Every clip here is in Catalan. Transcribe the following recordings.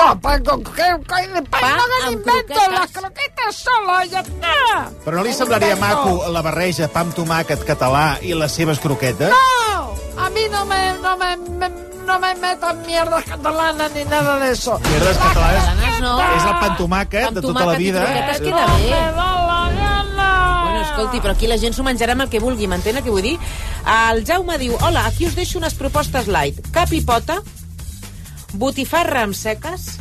No, pan con qué, qué pan, Pa no me amb invento, croquetes. las croquetas solo, ya está. Però no li semblaria maco la barreja pa amb tomàquet català i les seves croquetes? No, a mí no me, no me, me- no me metan mierdas catalanas ni nada de eso. Mierdes catalanes Catalanes no. és el pa amb tomàquet Amb de tota la tomàquet i vida. croquetes queda No bé. me da la gana. Bueno, escolti, però aquí la gent s'ho menjarà amb el que vulgui, m'entén el que vull dir? El Jaume diu, hola, aquí us deixo unes propostes light. Cap i pota, botifarra amb seques,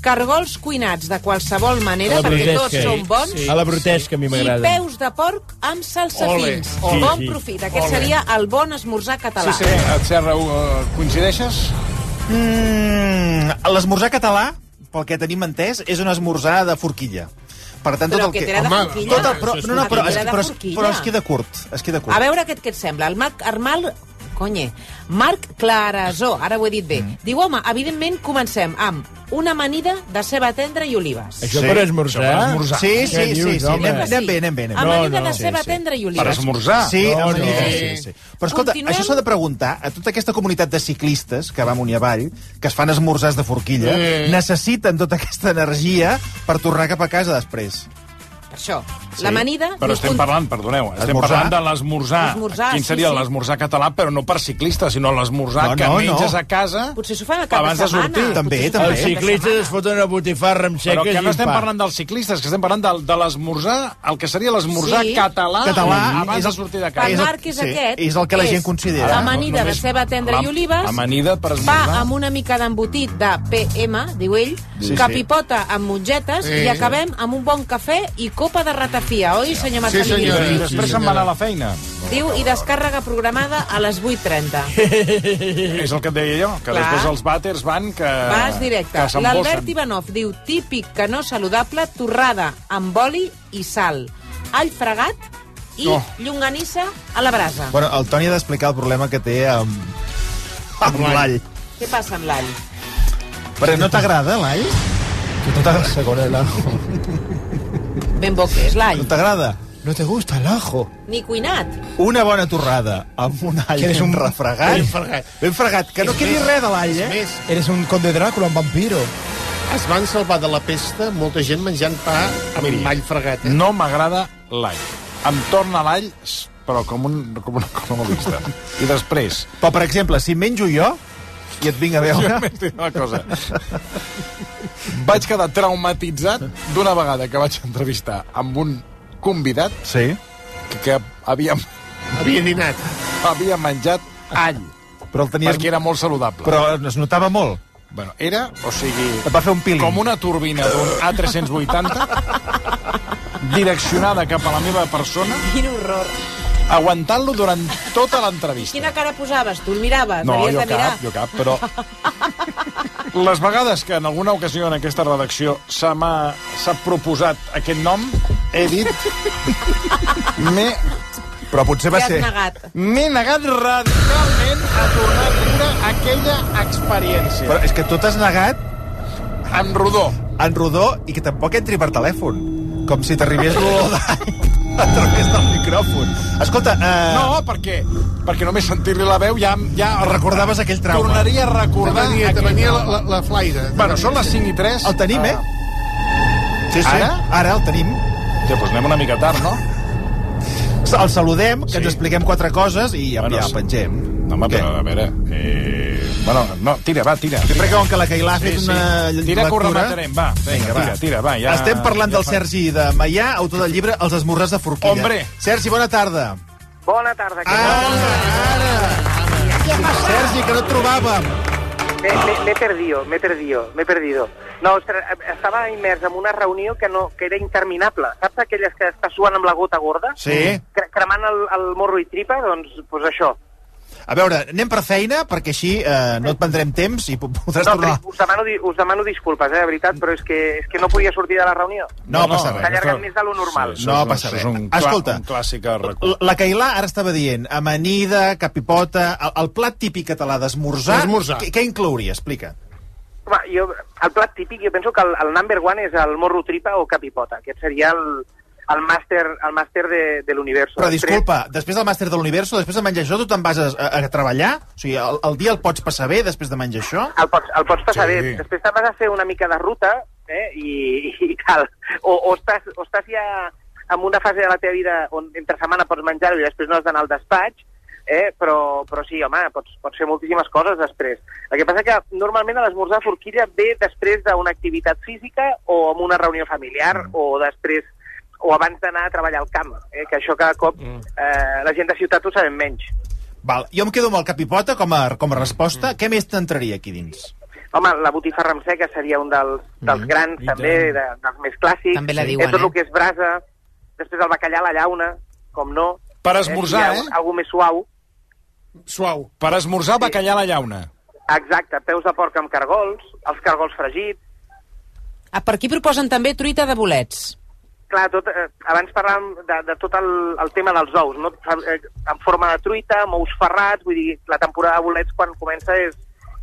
cargols cuinats de qualsevol manera, A la perquè tots són bons, Sí. A la brutesca, a mi i m'agrada. peus de porc amb salsafins. Ole, ole. bon Sí, sí. profit. Aquest seria el bon esmorzar català. Sí, sí, et Serra, uh, coincideixes? Mm, L'esmorzar català, pel que tenim entès, és un esmorzar de forquilla. Per tant, Però tot el que de Home, forquilla. Tot el, però, no, no, però, es, de però, es, forquilla. però es queda curt. Es queda curt. A veure què, què et sembla. El Marc Armal... Conye. Marc Clarasó, ara ho he dit bé. Mm. Diu, home, evidentment comencem amb una amanida de ceba tendra i olives. Això Sí. per esmorzar? Això per esmorzar. Sí, sí, sí, sí. home? Anem, anem bé, anem bé. Anem bé. Amanida No, no. de ceba Sí, sí. tendra i Per olives. esmorzar? Sí, No, amanida, no. sí, sí. Però escolta, Continuem? això s'ha de preguntar a tota aquesta comunitat de ciclistes que va amunt i avall, que es fan esmorzars de forquilla, Mm. necessiten tota aquesta energia per tornar cap a casa després. Per això. L'amanida... Però estem un- parlant, perdoneu, estem Esmorzar. parlant de l'esmorzar. Quin sí, seria sí. l'esmorzar català, però no per ciclistes, sinó l'esmorzar No, que no, menges no. a casa Potser s'ho fan al cap abans de de setmana. sortir. També, també. Els de ciclistes es foten una botifarra amb seques Però que no estem pa. parlant dels ciclistes, que estem parlant de, de l'esmorzar, el que seria l'esmorzar Sí. català, Català abans és de el- sortir de Per casa. El- Marc és sí, aquest. és el que la gent considera. Amanida de ceba tendra i la- olives. Amanida per esmorzar. amb una mica d'embotit de PM, diu ell, Sí, capipota amb mongetes Sí. i acabem amb un bon cafè i copa de ratafia, oi, senyor Sí, Marcelí? senyor. I després se'n va anar a la feina. Diu, i descàrrega programada a les 8.30. És el que et deia jo, que Clar. després els vàters van que... Vas directe. L'Albert Ivanov diu, típic que no saludable, torrada amb oli i sal, all fregat i Oh. llonganissa a la brasa. Bueno, el Toni ha d'explicar el problema que té amb, amb l'all. Què passa amb l'all? Però no t'agrada l'all? Que no t'agrada con el ajo. Ben bo que és l'all. No t'agrada? No te gusta el ajo. Ni cuinat. Una bona torrada amb un all Que eres ben un- refregat. ben fregat. Ben fregat. Que no quedi res de l'all, eh? Més, eres un conde Dràcula, un vampiro. Es van salvar de la pesta molta gent menjant pa amb Miri. all fregat. Eh? No m'agrada l'all. Em torna l'all, però com, un, com una economista. I després, Però, per exemple, si menjo jo i et vinc a veure... jo dit una cosa. Vaig quedar traumatitzat d'una vegada que vaig entrevistar amb un convidat Sí. que, que havia, Havia dinat. havia menjat all, Però el tenies... perquè era molt saludable. Però es notava molt. Bueno, era, o sigui, Et va fer un peeling. com una turbina d'un A380 direccionada cap a la meva persona, Quin horror. Aguantant-lo durant tota l'entrevista. Quina cara posaves? Tu el miraves? No, jo de mirar. cap, jo cap, però... Les vegades que en alguna ocasió en aquesta redacció se m'ha s'ha proposat aquest nom, he dit... M'he Però potser va ser... negat. m'he negat radicalment a tornar a viure aquella experiència. Però és que tu t'has negat En rodó. en rodó i que tampoc entri per telèfon. Com si t'arribés l'olor d'all a través del micròfon. Escolta, eh, No, perquè, perquè només sentir-li la veu ja, ja recordaves aquell trauma. tornaria a Te recordar... venia, te aquell venia la, la, la flaire. Bueno, són les 5 i 3. El tenim, eh? Sí, sí. Ara? Ara el tenim. Ja, doncs anem una mica tard, no? El saludem, que Sí. ens expliquem quatre coses i ja, Bueno, ja pengem. No, home, Què? però a veure... Eh... Bueno, no, tira, va, tira. Jo crec que com que la Cailà ha fet Sí, sí. una Tira que ho rematarem, va. Vinga, tira, tira, va. Ja, Estem parlant ja del fa- Sergi de Maià, autor del llibre Els esmorrars de Forquilla. Hombre. Sergi, bona tarda. Bona tarda. Què Ara, ara. Sergi, que no et trobàvem. Me, me, me he perdido, me he perdido, me he perdido. No, ostres, estava immers en una reunió que, no, que era interminable. Saps aquelles que està suant amb la gota gorda? Sí. Cre cremant el, el morro i tripa? Doncs, pues això. A veure, anem per feina, perquè així eh, no et prendrem temps i po- podràs No, tornar... us, demano, us demano disculpes, eh, de veritat, però és que, és que no podia sortir de la reunió. No, passa res. S'ha allargat més de lo normal. Sí, No passa res. És un, Escolta, un clàssic La Cailà ara estava dient amanida, capipota, el, el plat típic català d'esmorzar, D'esmorzar. què, què inclouria? Explica. Home, jo, el plat típic, jo penso que el, el number one és el morro tripa o capipota. Aquest seria el, el màster, el màster de, de l'Universo. Però Després- disculpa, després del màster de l'Universo, després de menjar això, tu te'n vas a, a, a treballar? O sigui, el, el dia el pots passar bé després de menjar això? el pots, el pots passar Sí. bé. Després te'n vas a fer una mica de ruta eh, i, i tal. O, o, estàs, o estàs ja en una fase de la teva vida on entre setmana pots menjar-ho i després no has d'anar al despatx, eh, però, però sí, home, pots, pots fer moltíssimes coses després. El que passa que normalment l'esmorzar a forquilla ve després d'una activitat física o amb una reunió familiar mm. o després o abans d'anar a treballar al camp, eh, que això cada cop mm. eh, la gent de ciutat ho sabem menys. Val, jo em quedo amb el capipota com a, com a resposta. Què més t'entraria aquí dins? Home, la botifarra amb seca seria un dels, dels Mm, grans, i també, de, dels més clàssics. També la Eh, diuen, Tot eh? el que és brasa, després el bacallà a la llauna, com no. Per esmorzar, si hi eh? ha Algú més suau. Suau. Per esmorzar, bacallà a la llauna. Exacte, peus de porc amb cargols, els cargols fregits. Ah, per aquí proposen també truita de bolets. Clar, tot, eh, abans parlàvem de, de tot el, el tema dels ous, no? Eh, en forma de truita, amb ous ferrats, vull dir, la temporada de bolets quan comença és,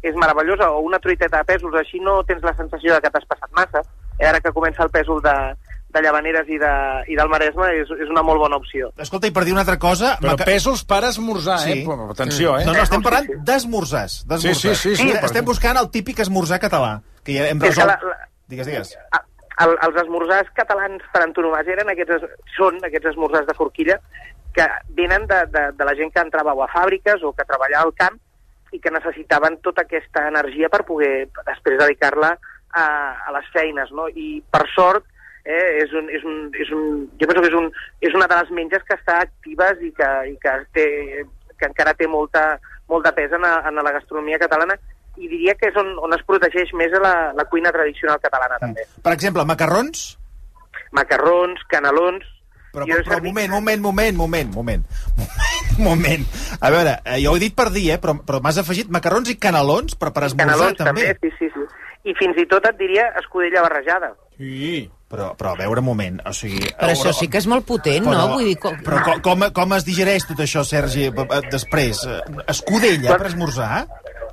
és meravellosa, o una truiteta de pèsols, així no tens la sensació de que t'has passat massa. Eh, ara que comença el pèsol de, de Llavaneres i, de, i del Maresme és, és una molt bona opció. Escolta, i per dir una altra cosa... Però pèsols per esmorzar, Sí. eh? Però, atenció, eh? No, no, estem Sí, parlant sí. d'esmorzars. Sí, d'esmorzars. sí, sí, sí, Estem buscant el típic esmorzar català, que ja hem resolt... la- la- Digues, digues. El, els esmorzars catalans per antonomàsia eren aquests, es- són aquests esmorzars de forquilla que venen de, de, de la gent que entrava a fàbriques o que treballava al camp i que necessitaven tota aquesta energia per poder després dedicar-la a, a les feines, no? I per sort eh, és un, és un, és un, jo penso que és, un, és una de les menges que està actives i que, i que, té, que encara té molta, molt de pes en, a, en la gastronomia catalana i diria que és on, on es protegeix més la, la cuina tradicional catalana, també. Per exemple, macarrons? Macarrons, canelons... Però, Jo he però servit- moment, moment, moment, moment, moment. Moment. A veure, eh, jo ho he dit per dir, eh, però, però m'has afegit macarrons i canelons per, per esmorzar, Canelons també. també, sí, sí, sí. I fins i tot et diria escudella barrejada. Sí. Però, però a veure, un moment, o sigui... Però això sí que és molt potent, però, no? Vull dir, com... Però com, com, es digereix tot això, Sergi, b- b- després? Eh, Escudella per esmorzar?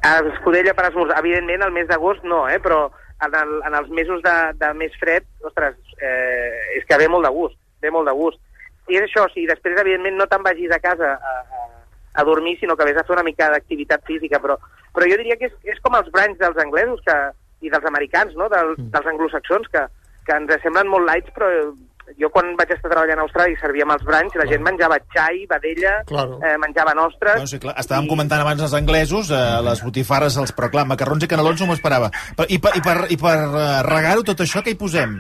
Ah, Escudella per esmorzar. Evidentment, el mes d'agost no, eh? però en, el, en els mesos de, de més fred, ostres, eh, és que ve molt de gust, ve molt de gust. I és això, o sigui, després, evidentment, no te'n vagis a casa a, a, a dormir, sinó que vés a fer una mica d'activitat física, però, però jo diria que és, és com els branys dels anglesos que, i dels americans, no? Del, dels anglosaxons, que, que ens semblen molt lights, però jo quan vaig estar treballant a Austràlia i servíem els branys, la gent menjava xai, vedella, Claro. eh, menjava nostres... Bueno, sí, clar, estàvem comentant abans els anglesos, eh, les botifarres, els, però clar, macarrons i canelons no m'ho esperava. Però, I per, i per, i per eh, regar-ho tot això, què hi posem?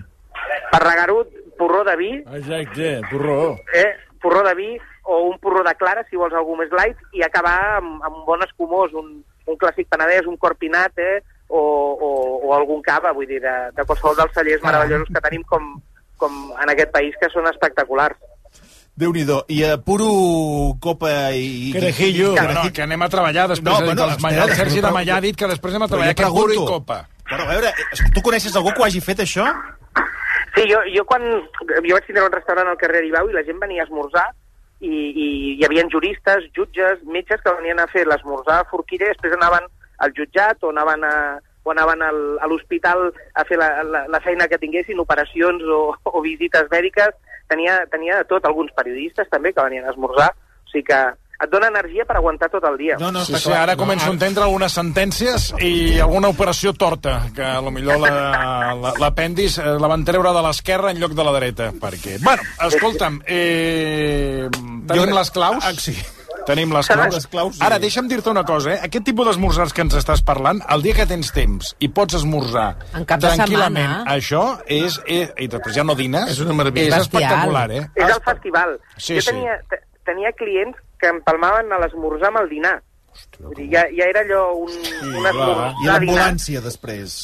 Per regar-ho, porró de vi, Exacte, porró. eh, porró de vi o un porró de clara, si vols algú més light, i acabar amb, amb un bon escumós, un, un clàssic penedès, un corpinat, eh, o, o, o algun cava, vull dir, de, de qualsevol dels cellers meravellosos que tenim com, com en aquest país, que són espectaculars. Déu-n'hi-do. I uh, puro copa i... Carajillo. Que, no, que anem a treballar després No, no, bueno, que els espera, el Sergi de Mallà ha dit que després anem a treballar aquest puro i copa. Però a veure, tu coneixes algú que ho hagi fet, això? Sí, jo, jo quan... Jo vaig tindre un restaurant al carrer Aribau i la gent venia a esmorzar i, i hi havia juristes, jutges, metges que venien a fer l'esmorzar a Forquilla i després anaven al jutjat o anaven a, o anaven al, a l'hospital a fer la, la, la feina que tinguessin, operacions o, o visites mèdiques. Tenia, tenia de tot, alguns periodistes també que venien a esmorzar. O sigui que et dona energia per aguantar tot el dia. No, no, Sí, sí, clar. ara començo a entendre algunes sentències i alguna operació torta, que a lo millor la- la- l'apèndix la, la van treure de l'esquerra en lloc de la dreta. Perquè... Bueno, escolta'm, eh, tenim Jo- les claus? Ah, sí. Tenim les claus. les claus, sí. Ara, deixa'm dir-te una cosa, eh? Aquest tipus d'esmorzars que ens estàs parlant, el dia que tens temps i pots esmorzar En cap de tranquil·lament, setmana. això és, és... I després ja no dines. És una meravella. És espectacular, eh? És el festival. Sí, jo sí. tenia, te- tenia clients que empalmaven a l'esmorzar amb el dinar. Vull dir, ja, ja era allò un, un I esmorzar dinar. l'ambulància, després.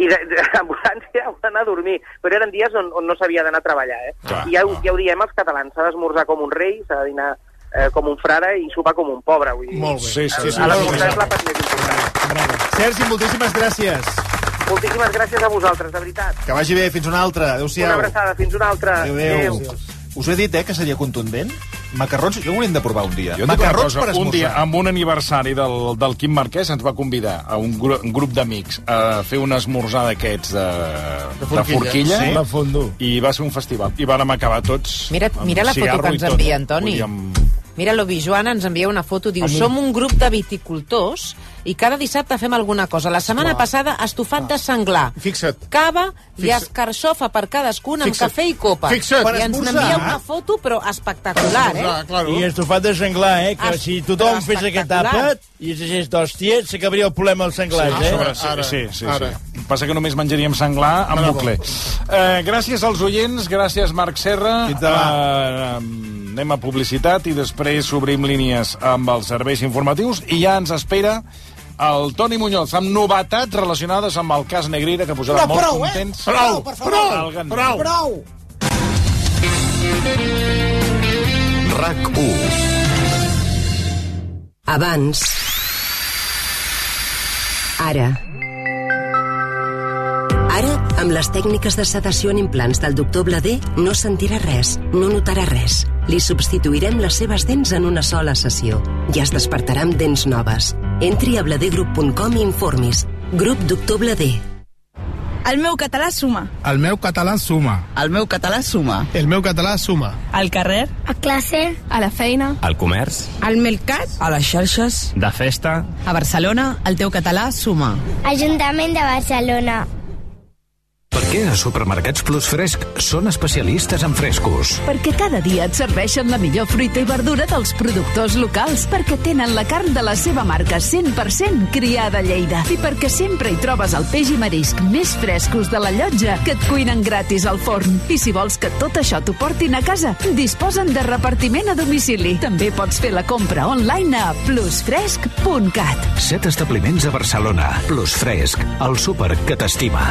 i de, de l'ambulància heu d'anar a dormir. Però eren dies on, on no s'havia d'anar a treballar, eh? Clar. I ja, ja ho diem els catalans, s'ha d'esmorzar com un rei, s'ha de dinar eh, com un frare i sopar com un pobre. Vull dir, Molt bé. Sí, sí, sí. a sí, l'esmorzar és sí. la part més important. Sergi, moltíssimes gràcies. Moltíssimes gràcies a vosaltres, de veritat. Que vagi bé, fins una altra. Una Adéu-siau. abraçada, fins una altra. Adéu, adéu. Us he dit, eh, que seria contundent? macarrons, jo ho hauríem de provar un dia. Jo una Macarrons cosa, per un dia, esmorzar. amb un aniversari del, del Quim Marquès, ens va convidar a un, gru un grup d'amics a fer un esmorzar d'aquests de, de forquilla, de forquilla sí. La fondo. i va ser un festival. I vàrem acabar tots Mira- mira la foto que ens envia, Antoni. Podíem... Mira, l'Obi Joana ens envia una foto, diu, som un grup de viticultors i cada dissabte fem alguna cosa. La setmana passada, estofat de senglar. Fixa't. Cava i Fixa't. escarxofa per cadascun amb Fixa't. cafè i copa. Fixa't. I ens n'envia una foto, però espectacular, eh? Clar, claro. I estofat de senglar, eh? Que Ah, si tothom fes aquest àpat i es deixés d'hòstia, s'acabaria el problema dels senglars, Sí, eh? sobre, sí, Ara, sí, sí, ara. sí. Passa que només menjaríem senglar amb Bravo. bucle. Eh, gràcies als oients, gràcies Marc Serra. Eh, anem a publicitat i després obrim línies amb els serveis informatius i ja ens espera el Toni Muñoz amb novetats relacionades amb el cas Negrira que posarà molt contents. Prou, per favor. prou, El Gandhi. prou. Prou! RAC 1. Abans. Ara. Amb les tècniques de sedació en implants del doctor Blader, no sentirà res, no notarà res. Li substituirem les seves dents en una sola sessió i es despertarà amb dents noves. Entri a bladergroup.com i informis. Grup Doctor Blader. El meu català suma. El meu català suma. El meu català suma. El meu català suma. Al carrer, A classe, a la feina, Al comerç, al mercat, a les xarxes, de festa, a Barcelona, el teu català suma. Ajuntament de Barcelona. Què a Supermercats Plus Fresc són especialistes en frescos? Perquè cada dia et serveixen la millor fruita i verdura dels productors locals, perquè tenen la carn de la seva marca 100% criada a Lleida i perquè sempre hi trobes el peix i marisc més frescos de la llotja que et cuinen gratis al forn. I si vols que tot això t'ho portin a casa, disposen de repartiment a domicili. També pots fer la compra online a plusfresc.cat. Set establiments a Barcelona. Plus Fresc, el súper que t'estima.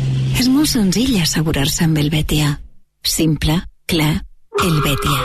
És molt senzill assegurar-se amb el Betia. Simple, clar, el Betia.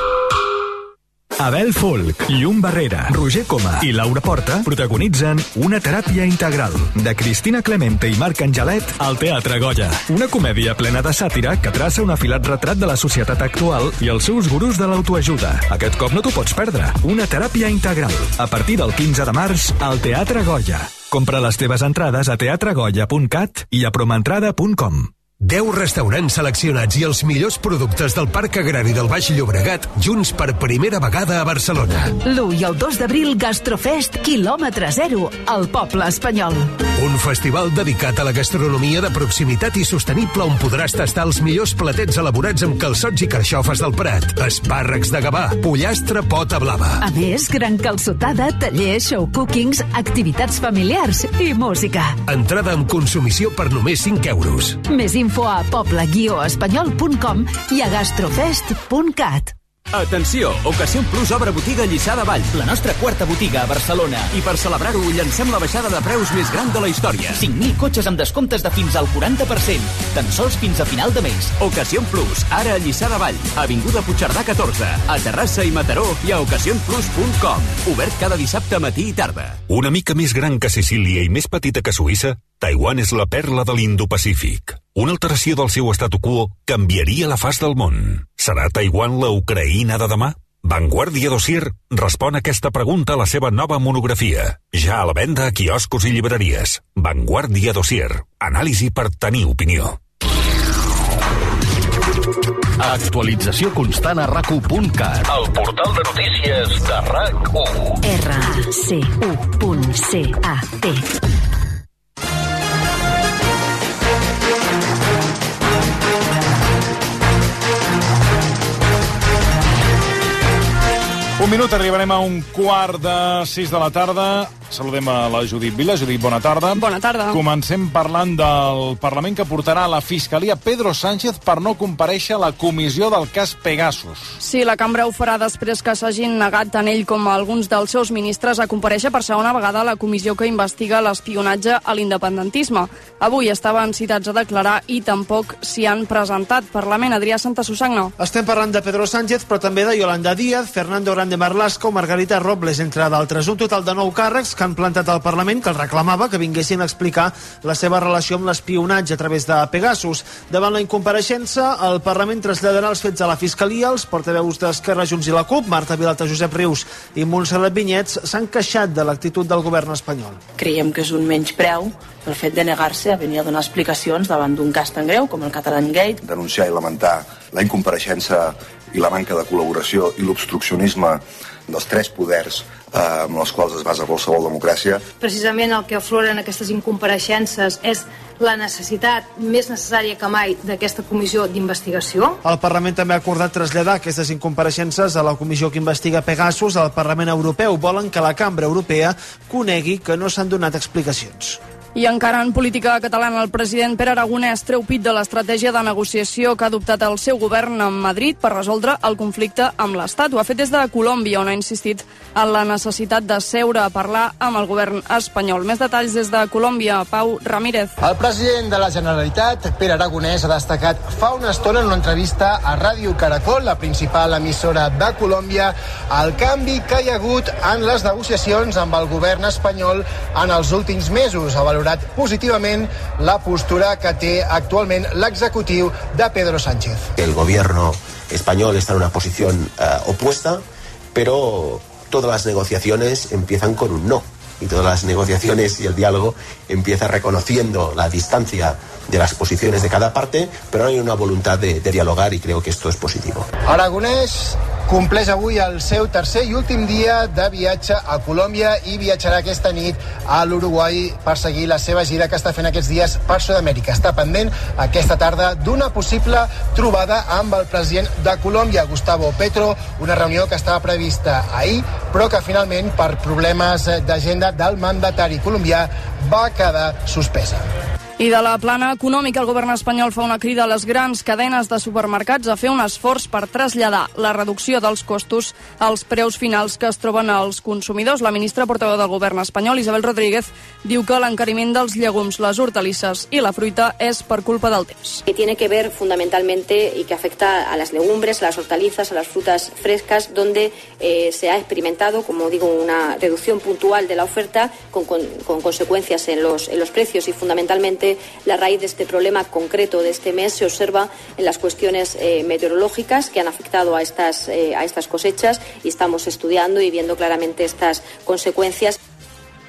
Abel Folk, Llum Barrera, Roger Coma i Laura Porta protagonitzen Una teràpia integral, de Cristina Clemente i Marc Angelet al Teatre Goya. Una comèdia plena de sàtira que traça un afilat retrat de la societat actual i els seus gurus de l'autoajuda. Aquest cop no t'ho pots perdre. Una teràpia integral, a partir del 15 de març al Teatre Goya. Compra les teves entrades a teatregoya.cat i a promentrada.com. 10 restaurants seleccionats i els millors productes del Parc Agrari del Baix Llobregat junts per primera vegada a Barcelona. L'1 i el 2 d'abril Gastrofest, quilòmetre zero, al poble espanyol. Un festival dedicat a la gastronomia de proximitat i sostenible on podràs tastar els millors platets elaborats amb calçots i carxofes del Prat, espàrrecs de Gavà, pollastre pota blava. A més, gran calçotada, tallers, show cookings, activitats familiars i música. Entrada amb consumició per només 5 euros. Més info a poble-espanyol.com i a gastrofest.cat. Atenció! Ocasión Plus obre botiga a Lliçà de Vall, la nostra quarta botiga a Barcelona. I per celebrar-ho, llancem la baixada de preus més gran de la història. 5.000 cotxes amb descomptes de fins al 40%. Tan sols fins a final de mes. Ocasión Plus, ara a Lliçà de Vall. Avinguda Puigcerdà 14, a Terrassa i Mataró i a ocasionplus.com. Obert cada dissabte matí i tarda. Una mica més gran que Sicília i més petita que Suïssa, Taiwan és la perla de l'Indo-Pacífic. Una alteració del seu statu quo canviaria la faç del món. Serà Taiwan la Ucraïna de demà? Vanguardia Dossier respon a aquesta pregunta a la seva nova monografia. Ja a la venda a quioscos i llibreries. Vanguardia Dossier. Anàlisi per tenir opinió. Actualització constant a rac1.cat. El portal de notícies de RAC1. R-A-C-U.C-A-T. Un minut, arribarem a un quart de sis de la tarda. Saludem a la Judit Vila. Judit, bona tarda. Bona tarda. Comencem parlant del Parlament que portarà a la Fiscalia Pedro Sánchez per no compareixer a la comissió del cas Pegasus. Sí, la cambra ho farà després que s'hagin negat tant ell com alguns dels seus ministres a compareixer per segona vegada a la comissió que investiga l'espionatge a l'independentisme. Avui estaven citats a declarar i tampoc s'hi han presentat. Parlament, Adrià Santa Susagna. Estem parlant de Pedro Sánchez, però també de Yolanda Díaz, Fernando Grande Marlasca o Margarita Robles, entre d'altres. Un total de nou càrrecs que han plantat al Parlament que el reclamava que vinguessin a explicar la seva relació amb l'espionatge a través de Pegasus. Davant la incompareixença, el Parlament traslladarà els fets a la Fiscalia. Els portaveus d'Esquerra, Junts i la CUP, Marta Vilalta, Josep Rius i Montserrat Vinyets, s'han queixat de l'actitud del govern espanyol. Creiem que és un menyspreu el fet de negar-se a venir a donar explicacions davant d'un cas tan greu com el Catalan Gate. Denunciar i lamentar la incompareixença i la manca de col·laboració i l'obstruccionisme dels tres poders eh, amb els quals es basa qualsevol democràcia. Precisament el que aflora en aquestes incompareixences és la necessitat més necessària que mai d'aquesta comissió d'investigació. El Parlament també ha acordat traslladar aquestes incompareixences a la comissió que investiga Pegasus al Parlament Europeu. Volen que la cambra europea conegui que no s'han donat explicacions. I encara en política catalana, el president Pere Aragonès treu pit de l'estratègia de negociació que ha adoptat el seu govern a Madrid per resoldre el conflicte amb l'Estat. Ho ha fet des de Colòmbia, on ha insistit en la necessitat de seure a parlar amb el govern espanyol. Més detalls des de Colòmbia, Pau Ramírez. El president de la Generalitat, Pere Aragonès, ha destacat fa una estona en una entrevista a Ràdio Caracol, la principal emissora de Colòmbia, el canvi que hi ha hagut en les negociacions amb el govern espanyol en els últims mesos. Ha valorat positivament la postura que té actualment l'executiu de Pedro Sánchez. El gobierno español está en una posición eh, opuesta, pero todas las negociaciones empiezan con un no. Y todas las negociaciones y el diálogo empieza reconociendo la distancia de las posiciones de cada parte, pero hay una voluntad de, de dialogar y creo que esto es positivo. Aragonès compleix avui el seu tercer i últim dia de viatge a Colòmbia i viatjarà aquesta nit a l'Uruguai per seguir la seva gira que està fent aquests dies per Sud-amèrica. Està pendent aquesta tarda d'una possible trobada amb el president de Colòmbia, Gustavo Petro, una reunió que estava prevista ahir, però que finalment, per problemes d'agenda del mandatari colombià, va quedar suspesa. I de la plana econòmica, el govern espanyol fa una crida a les grans cadenes de supermercats a fer un esforç per traslladar la reducció dels costos als preus finals que es troben als consumidors. La ministra portaveu del govern espanyol, Isabel Rodríguez, diu que l'encariment dels llegums, les hortalisses i la fruita és per culpa del temps. Que tiene que ver fundamentalmente y que afecta a las legumbres, a las hortalizas, a las frutas frescas, donde eh, se ha experimentado, como digo, una reducción puntual de la oferta con, con, con consecuencias en los, en los precios y fundamentalmente la raíz de este problema concreto de este mes se observa en las cuestiones eh, meteorológicas que han afectado a estas, eh, a estas cosechas y estamos estudiando y viendo claramente estas consecuencias.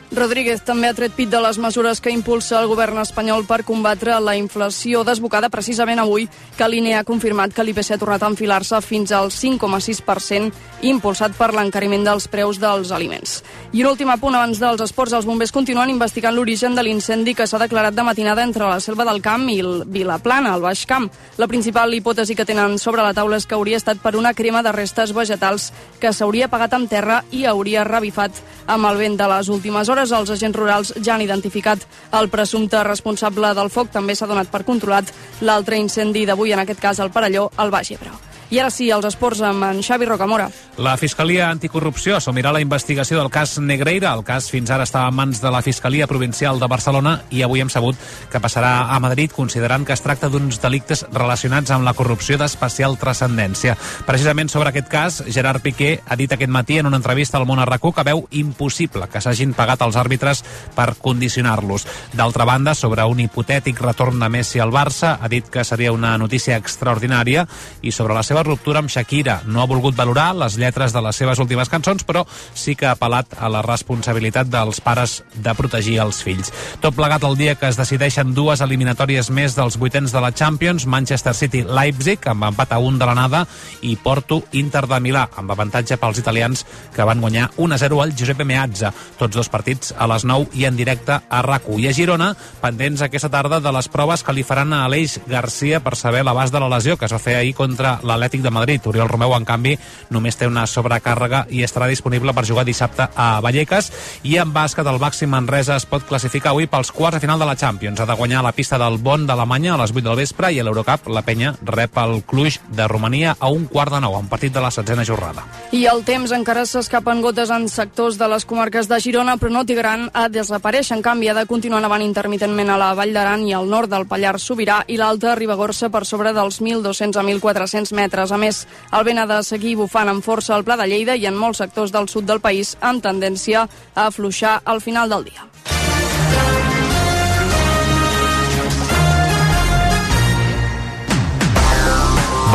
Rodríguez també ha tret pit de les mesures que impulsa el govern espanyol per combatre la inflació desbocada precisament avui que l'INE ha confirmat que l'IPC ha tornat a enfilar-se fins al 5,6% impulsat per l'encariment dels preus dels aliments. I un últim apunt abans dels esports, els bombers continuen investigant l'origen de l'incendi que s'ha declarat de matinada entre la Selva del Camp i el Vilaplana, al Baix Camp. La principal hipòtesi que tenen sobre la taula és que hauria estat per una crema de restes vegetals que s'hauria pagat amb terra i hauria revifat amb el vent de les últimes hores. Els agents rurals ja han identificat el presumpte responsable del foc. També s'ha donat per controlat l'altre incendi d'avui, en aquest cas al Parelló, al Baix Ebre. I ara sí, els esports amb en Xavi Rocamora. La Fiscalia Anticorrupció assumirà la investigació del cas Negreira. El cas fins ara estava en mans de la Fiscalia Provincial de Barcelona i avui hem sabut que passarà a Madrid considerant que es tracta d'uns delictes relacionats amb la corrupció d'especial transcendència. Precisament sobre aquest cas, Gerard Piqué ha dit aquest matí en una entrevista al Món Arracó que veu impossible que s'hagin pagat els àrbitres per condicionar-los. D'altra banda, sobre un hipotètic retorn de Messi al Barça, ha dit que seria una notícia extraordinària i sobre la seva seva ruptura amb Shakira. No ha volgut valorar les lletres de les seves últimes cançons, però sí que ha apel·lat a la responsabilitat dels pares de protegir els fills. Tot plegat el dia que es decideixen dues eliminatòries més dels vuitens de la Champions, Manchester City-Leipzig, amb empat a un de l'anada, i Porto-Inter de Milà, amb avantatge pels italians que van guanyar 1-0 al Giuseppe Meazza. Tots dos partits a les 9 i en directe a rac I a Girona, pendents aquesta tarda de les proves que li faran a Aleix Garcia per saber l'abast de la lesió que es va fer ahir contra l'Atlètic de Madrid. Oriol Romeu, en canvi, només té una sobrecàrrega i estarà disponible per jugar dissabte a Vallecas. I en bàsquet, el Baxi Manresa es pot classificar avui pels quarts de final de la Champions. Ha de guanyar la pista del Bon d'Alemanya a les 8 del vespre i a l'Eurocup la penya rep el Cluj de Romania a un quart de nou, un partit de la setzena jornada. I el temps encara s'escapen gotes en sectors de les comarques de Girona, però no trigaran a desaparèixer. En canvi, ha de continuar nevant intermitentment a la Vall d'Aran i al nord del Pallars Sobirà i l'Alta Ribagorça per sobre dels 1.200 a 1.400 metres. A més, el vent ha de seguir bufant amb força al Pla de Lleida i en molts sectors del sud del país amb tendència a afluixar al final del dia.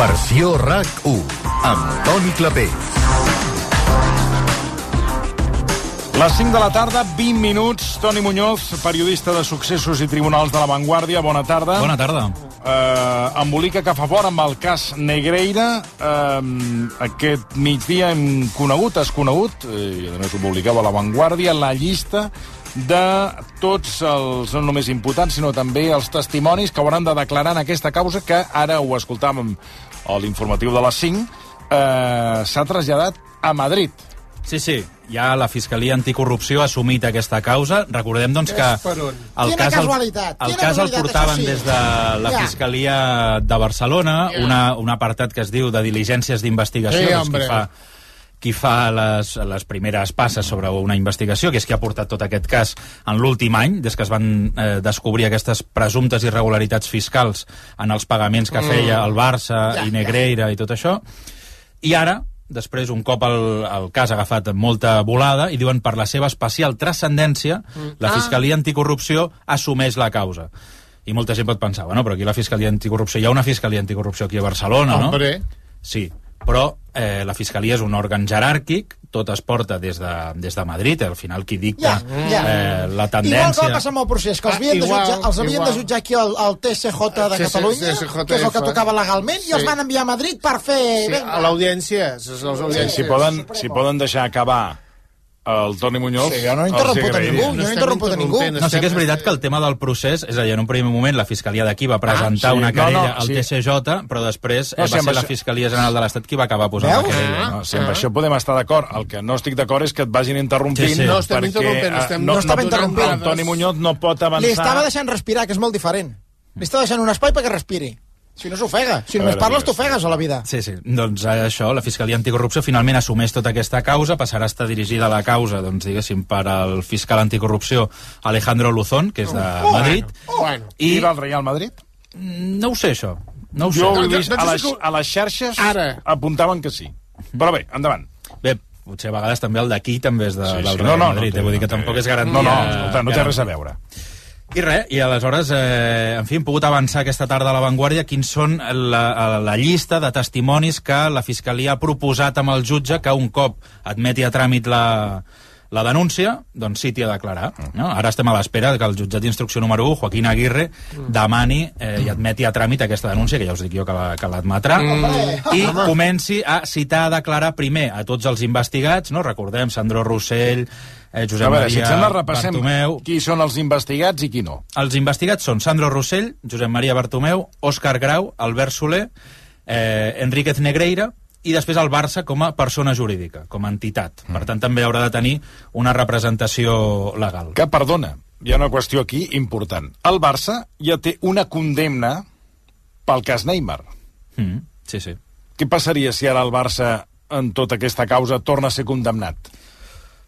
Versió RAC 1 amb Toni Clapés. Les 5 de la tarda, 20 minuts. Toni Muñoz, periodista de successos i tribunals de la Vanguardia. Bona tarda. Bona tarda. Uh, embolica que fa fort amb el cas Negreira. Uh, aquest migdia hem conegut, has conegut, eh, i a més ho publicava a la Vanguardia, la llista de tots els, no només imputats, sinó també els testimonis que hauran de declarar en aquesta causa, que ara ho escoltàvem a l'informatiu de les 5, eh, s'ha traslladat a Madrid. Sí, sí, ja la Fiscalia Anticorrupció ha assumit aquesta causa. Recordem, doncs, que el Quina cas, el, el, cas el portaven sí. des de la Ja. Fiscalia de Barcelona, Ja. una, un apartat que es diu de diligències d'investigació, Sí, doncs, qui fa qui fa les, les primeres passes sobre una investigació, que és qui ha portat tot aquest cas en l'últim any, des que es van eh, descobrir aquestes presumptes irregularitats fiscals en els pagaments que Mm. feia el Barça Ja, i Negreira i tot això. I ara, després, un cop el, el cas ha agafat molta volada, i diuen per la seva especial transcendència, Mm. la Ah. Fiscalia Anticorrupció assumeix la causa. I molta gent pot pensar, bueno, però aquí la Fiscalia Anticorrupció, hi ha una Fiscalia Anticorrupció aquí a Barcelona, no? Hombre. Sí, però eh, la Fiscalia és un òrgan jeràrquic, tot es porta des de, des de Madrid, al final qui dicta Ja, ja. eh, la Igual que tendència... va passar amb el procés, que els Ah, havien, de, igual, jutjar, els havien igual. de jutjar aquí al, al TSJ de Sí, sí, Catalunya, que és el que tocava legalment, i els Sí. van enviar a Madrid per fer... Sí, a l'audiència. les Sí, audiències. si, poden, si poden deixar acabar el Toni Muñoz... Sí, jo no he interromput a ningú, jo no he interromput a ningú. No, sí que és veritat que el tema del procés, és a dir, en un primer moment la Fiscalia d'aquí va presentar Ah, sí. una No, no, querella al sí. TSJ, però després No, no, sí, va ser la això- Fiscalia General de l'Estat qui va acabar posant Veus? la querella. No, sí, amb això podem estar d'acord. El que no estic d'acord és que et vagin interrompint Sí, sí. No estem perquè interrompent, eh, estem- no, no estava no, interrompent. El Toni Muñoz no pot avançar... Li estava deixant respirar, que és molt diferent. Li està deixant un espai perquè respiri. Si no s'ofega. Si A només parles, t'ofegues a la vida. Sí, sí. Doncs eh, això, la Fiscalia Anticorrupció finalment assumeix tota aquesta causa, passarà a estar dirigida la causa, doncs, diguéssim, per al fiscal anticorrupció Alejandro Luzón, que és de Madrid. Bueno, I... Ir al Real Madrid? No ho sé, això. No ho sé. Jo ho he No, vist no, a no, les, no, a les xarxes Ara. apuntaven que sí. Però bé, endavant. Bé, potser a vegades també el d'aquí també és de, Sí, sí, del No, Real no, no Madrid, té- eh? vull dir que no tampoc és garantia. No, no, escolta, no té res a veure. I res, i aleshores, eh, en fi, hem pogut avançar aquesta tarda a La Vanguardia quins són la, la llista de testimonis que la Fiscalia ha proposat amb el jutge que un cop admeti a tràmit la, la denúncia, doncs sí t'hi de declarar. No? Ara estem a l'espera que el jutjat d'instrucció número 1, Joaquín Aguirre, demani eh, i admeti a tràmit aquesta denúncia, que ja us dic jo que la- que l'admetrà, i comenci a citar a declarar primer a tots els investigats, no? recordem, Sandro Rossell, eh, Josep veure, si Maria et sembla, repassem Bartomeu... qui són els investigats i qui no. Els investigats són Sandro Rossell, Josep Maria Bartomeu, Òscar Grau, Albert Soler, eh, Enríquez Negreira i després el Barça com a persona jurídica, com a entitat. Per tant, també haurà de tenir una representació legal. Que, perdona, hi ha una qüestió aquí important. El Barça ja té una condemna pel cas Neymar. Mm, sí, sí. Què passaria si ara el Barça, en tota aquesta causa, torna a ser condemnat?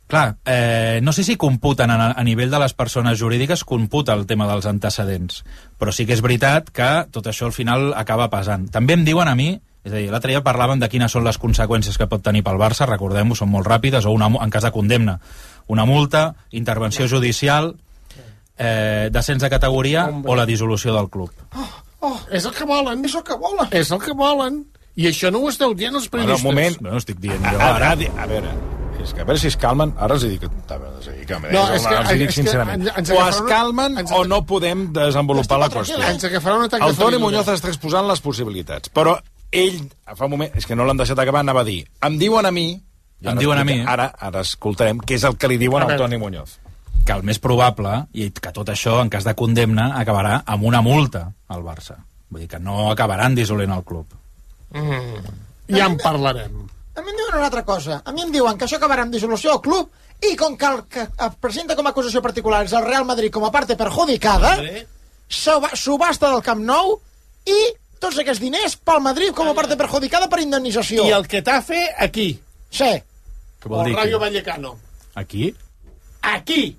Clar, eh, no sé si computen a, a nivell de les persones jurídiques, computa el tema dels antecedents, però sí que és veritat que tot això al final acaba pesant. També em diuen a mi, és a dir, l'altre dia parlaven de quines són les conseqüències que pot tenir pel Barça, recordem-ho, són molt ràpides, o una, en cas de condemna, una multa, intervenció judicial, eh, descens de categoria o la dissolució del club. Oh, és el que volen. És el que volen. És el que volen. I això no ho esteu dient els Bueno, periodistes. un moment. No estic dient A, jo ara. a, a veure, és que a veure si es calmen, ara els dic, sí, que, No, és que- els dic és que sincerament. ens- ens o es calmen ens o no podem desenvolupar la qüestió. Ens agafarà un atac El Toni. Muñoz està exposant les possibilitats, però ell, fa un moment, és que no l'han deixat acabar, anava a dir, em diuen a mi, Em ara diuen a mi, eh? Ara, ara escoltarem què és el que li diuen A al. Toni Muñoz. que el més probable, i que tot això, en cas de condemna, acabarà amb una multa al Barça. Vull dir que no acabaran dissolent el club. Mm. Ja en parlarem. A mi em diuen una altra cosa. A mi em diuen que això acabarà amb dissolució del club i com que el que es presenta com a acusació particular és el Real Madrid com a parte perjudicada, suba- subhasta del Camp Nou i tots aquests diners pel Madrid com a parte perjudicada per indemnització. I el Getafe, aquí. Sí. Què O vol dir? Rayo que- Vallecano. Aquí? Aquí.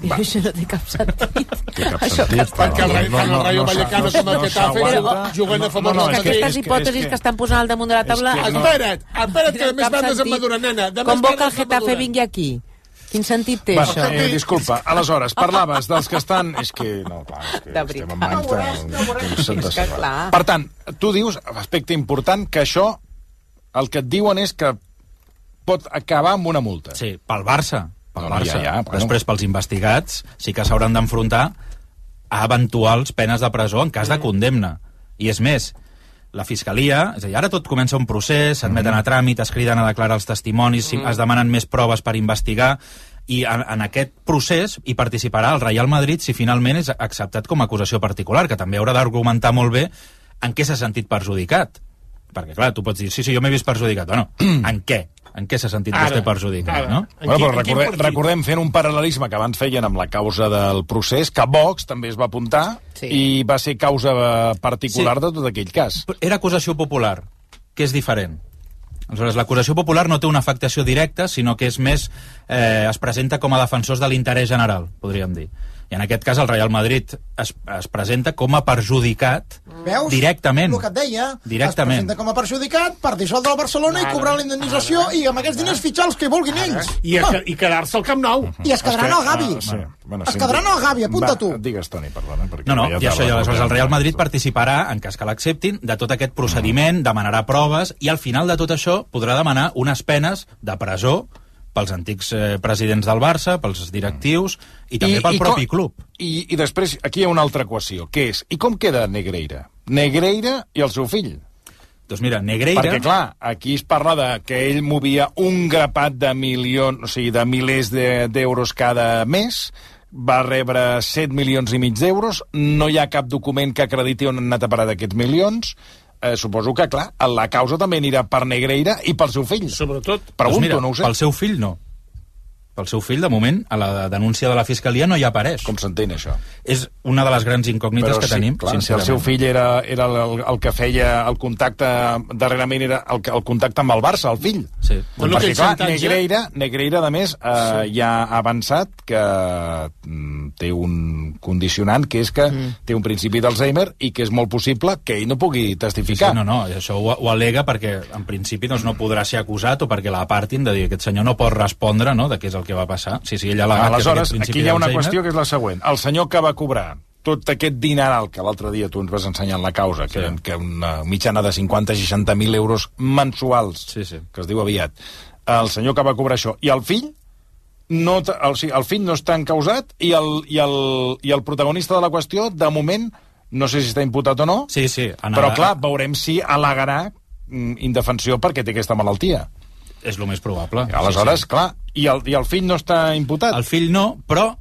Això no té cap sentit. Té cap Això sentit, que Perquè el, No, no, el Rayo no Vallecano s'ha- com el no s'aguanta. juguen a favor No, no, que- Madrid. Aquestes que- hipòtesis és que estan posant al damunt de la taula... que no. Espera't, espera't, que tenen més cap bandes en sentit. Madura, nena. Com vol que el Getafe vingui aquí? Quin sentit té Bueno, això? eh, disculpa, aleshores, parlaves dels que estan... És que, no, clar, és que De estem en veritat. mans de... Que clar. Per tant, tu dius, aspecte important, que això, el que et diuen és que pot acabar amb una multa. Sí, pel Barça. Pel No, no, Barça. ja, ja, bueno. Després, pels investigats, sí que s'hauran d'enfrontar a eventuals penes de presó en cas de condemna. I és més, la Fiscalia, és a dir, ara tot comença un procés, s'admeten a tràmit, es criden a declarar els testimonis, Mm. es demanen més proves per investigar, i en, en aquest procés hi participarà el Real Madrid si finalment és acceptat com a acusació particular, que també haurà d'argumentar molt bé en què s'ha sentit perjudicat. Perquè, clar, tu pots dir, sí, sí, jo m'he vist perjudicat. Bueno, en què? En què s'ha sentit Ara, vostè perjudicat, ara. no? Bueno, però recordem, recordem fent un paral·lelisme que abans feien amb la causa del procés, que Vox també es va apuntar Sí. i va ser causa eh, particular Sí. de tot aquell cas. Era acusació popular, que és diferent. Aleshores, l'acusació popular no té una afectació directa, sinó que és més... Eh, es presenta com a defensors de l'interès general, podríem dir. I en aquest cas el Real Madrid es, es presenta com a perjudicat Veus? directament. El que et deia. Directament. Es presenta com a perjudicat per dissoldre el Barcelona i cobrar la indemnització i amb aquests diners fitxar els que vulguin ells. I, a, i quedar-se al Camp Nou. I es quedaran al Gavi. Ah, sí. Bueno, Es quedaran al Gavi, apunta tu. Digues, Toni, perdona. Perquè No, no, ja i això, i aleshores el. Real Madrid participarà, en cas que l'acceptin, de tot aquest procediment, demanarà proves, i al final de tot això podrà demanar unes penes de presó pels antics eh, presidents del Barça, pels directius, i també pel propi com- club. I, I després, aquí hi ha una altra equació, que és, i com queda Negreira? Negreira i el seu fill. Doncs mira, Negreira... Perquè, clar, aquí es parla de que ell movia un grapat de milions, o sigui, de milers de- d'euros cada mes, va rebre 7 milions i mig d'euros, no hi ha cap document que acrediti on han anat a parar d'aquests milions, eh, suposo que, clar, la causa també anirà per Negreira i pel seu fill. Sobretot. Pregunto, doncs mira, no ho sé. Pel seu fill no. Pel seu fill, de moment, a la denúncia de la Fiscalia no hi apareix. Com s'entén, això? És una de les grans incògnites que sí, tenim, clar, si el seu fill era, era el, el que feia el contacte, darrerament era el, que- el contacte amb el Barça, el fill. Sí. Bueno, perquè, clar, xantatge- Negreira, Negreira, a més, eh, sí. ja ha avançat que mm, té un condicionant, que és que mm. té un principi d'Alzheimer i que és molt possible que ell no pugui testificar. sí, no, no, això ho, ho alega perquè en principi doncs, no podrà ser acusat o perquè l'apartin de dir que aquest senyor no pot respondre no, de què és el que va passar. Sí, sí, ell ha al·legat que Aleshores, aquí hi ha una qüestió que és la següent. El senyor que va cobrar tot aquest dineral que l'altre dia tu ens vas ensenyar en la causa, que, eren, que una mitjana de 50-60.000 euros mensuals, sí, sí. que es diu aviat, el senyor que va cobrar això, i el fill, no, el, sigui, el fill no està encausat i el, i, el, i el protagonista de la qüestió, de moment, no sé si està imputat o no, Sí, sí. En però clar, veurem si al·legarà mm, indefensió perquè té aquesta malaltia. És el més probable. Aleshores, sí, sí. clar, i el, i el fill no està imputat? El fill no, però...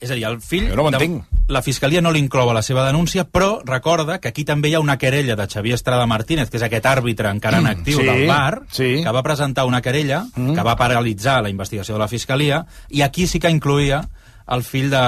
És a dir, el fill... Jo no ho de- entenc. La Fiscalia no l'inclou a la seva denúncia, però recorda que aquí també hi ha una querella de Xavier Estrada Martínez, que és aquest àrbitre encara en actiu Sí, del bar, sí. que va presentar una querella Mm. que va paralitzar la investigació de la Fiscalia, i aquí sí que incluïa el fill de,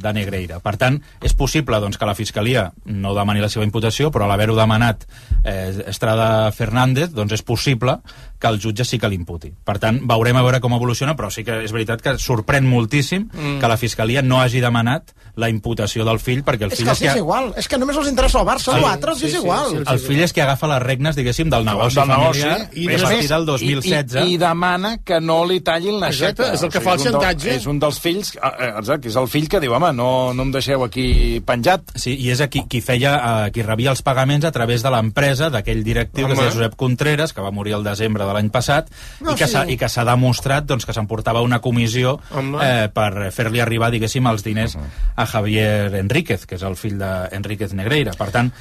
de Negreira. Per tant, és possible doncs, que la Fiscalia no demani la seva imputació, però a l'haver-ho demanat eh, Estrada Fernández, doncs és possible que el jutge sí que l'imputi. Per tant, veurem a veure com evoluciona, però sí que és veritat que sorprèn moltíssim Mm. que la Fiscalia no hagi demanat la imputació del fill, perquè el És fill que és, els és igual. És que només els interessa el Barça o altres, és igual. el fill és que agafa les regnes, diguéssim, del negoci del negoci familiar i, a és partir del 2016. I, i, i demana que no li tallin l'aixeta. Exacte, és el que fa el és un del- xantatge. És un dels fills, eh, eh, exacte, és el fill que diu, home, no, no em deixeu aquí penjat. Sí, i és aquí qui feia, eh, qui rebia els pagaments a través de l'empresa d'aquell directiu que Home. deia Josep Contreras, que va morir el desembre de l'any passat, No, i que sí. s'ha i que s'ha demostrat doncs, que s'emportava una comissió Home. eh, per fer-li arribar, diguéssim, els diners a Javier Enríquez, que és el fill d'Enríquez Negreira. Per tant,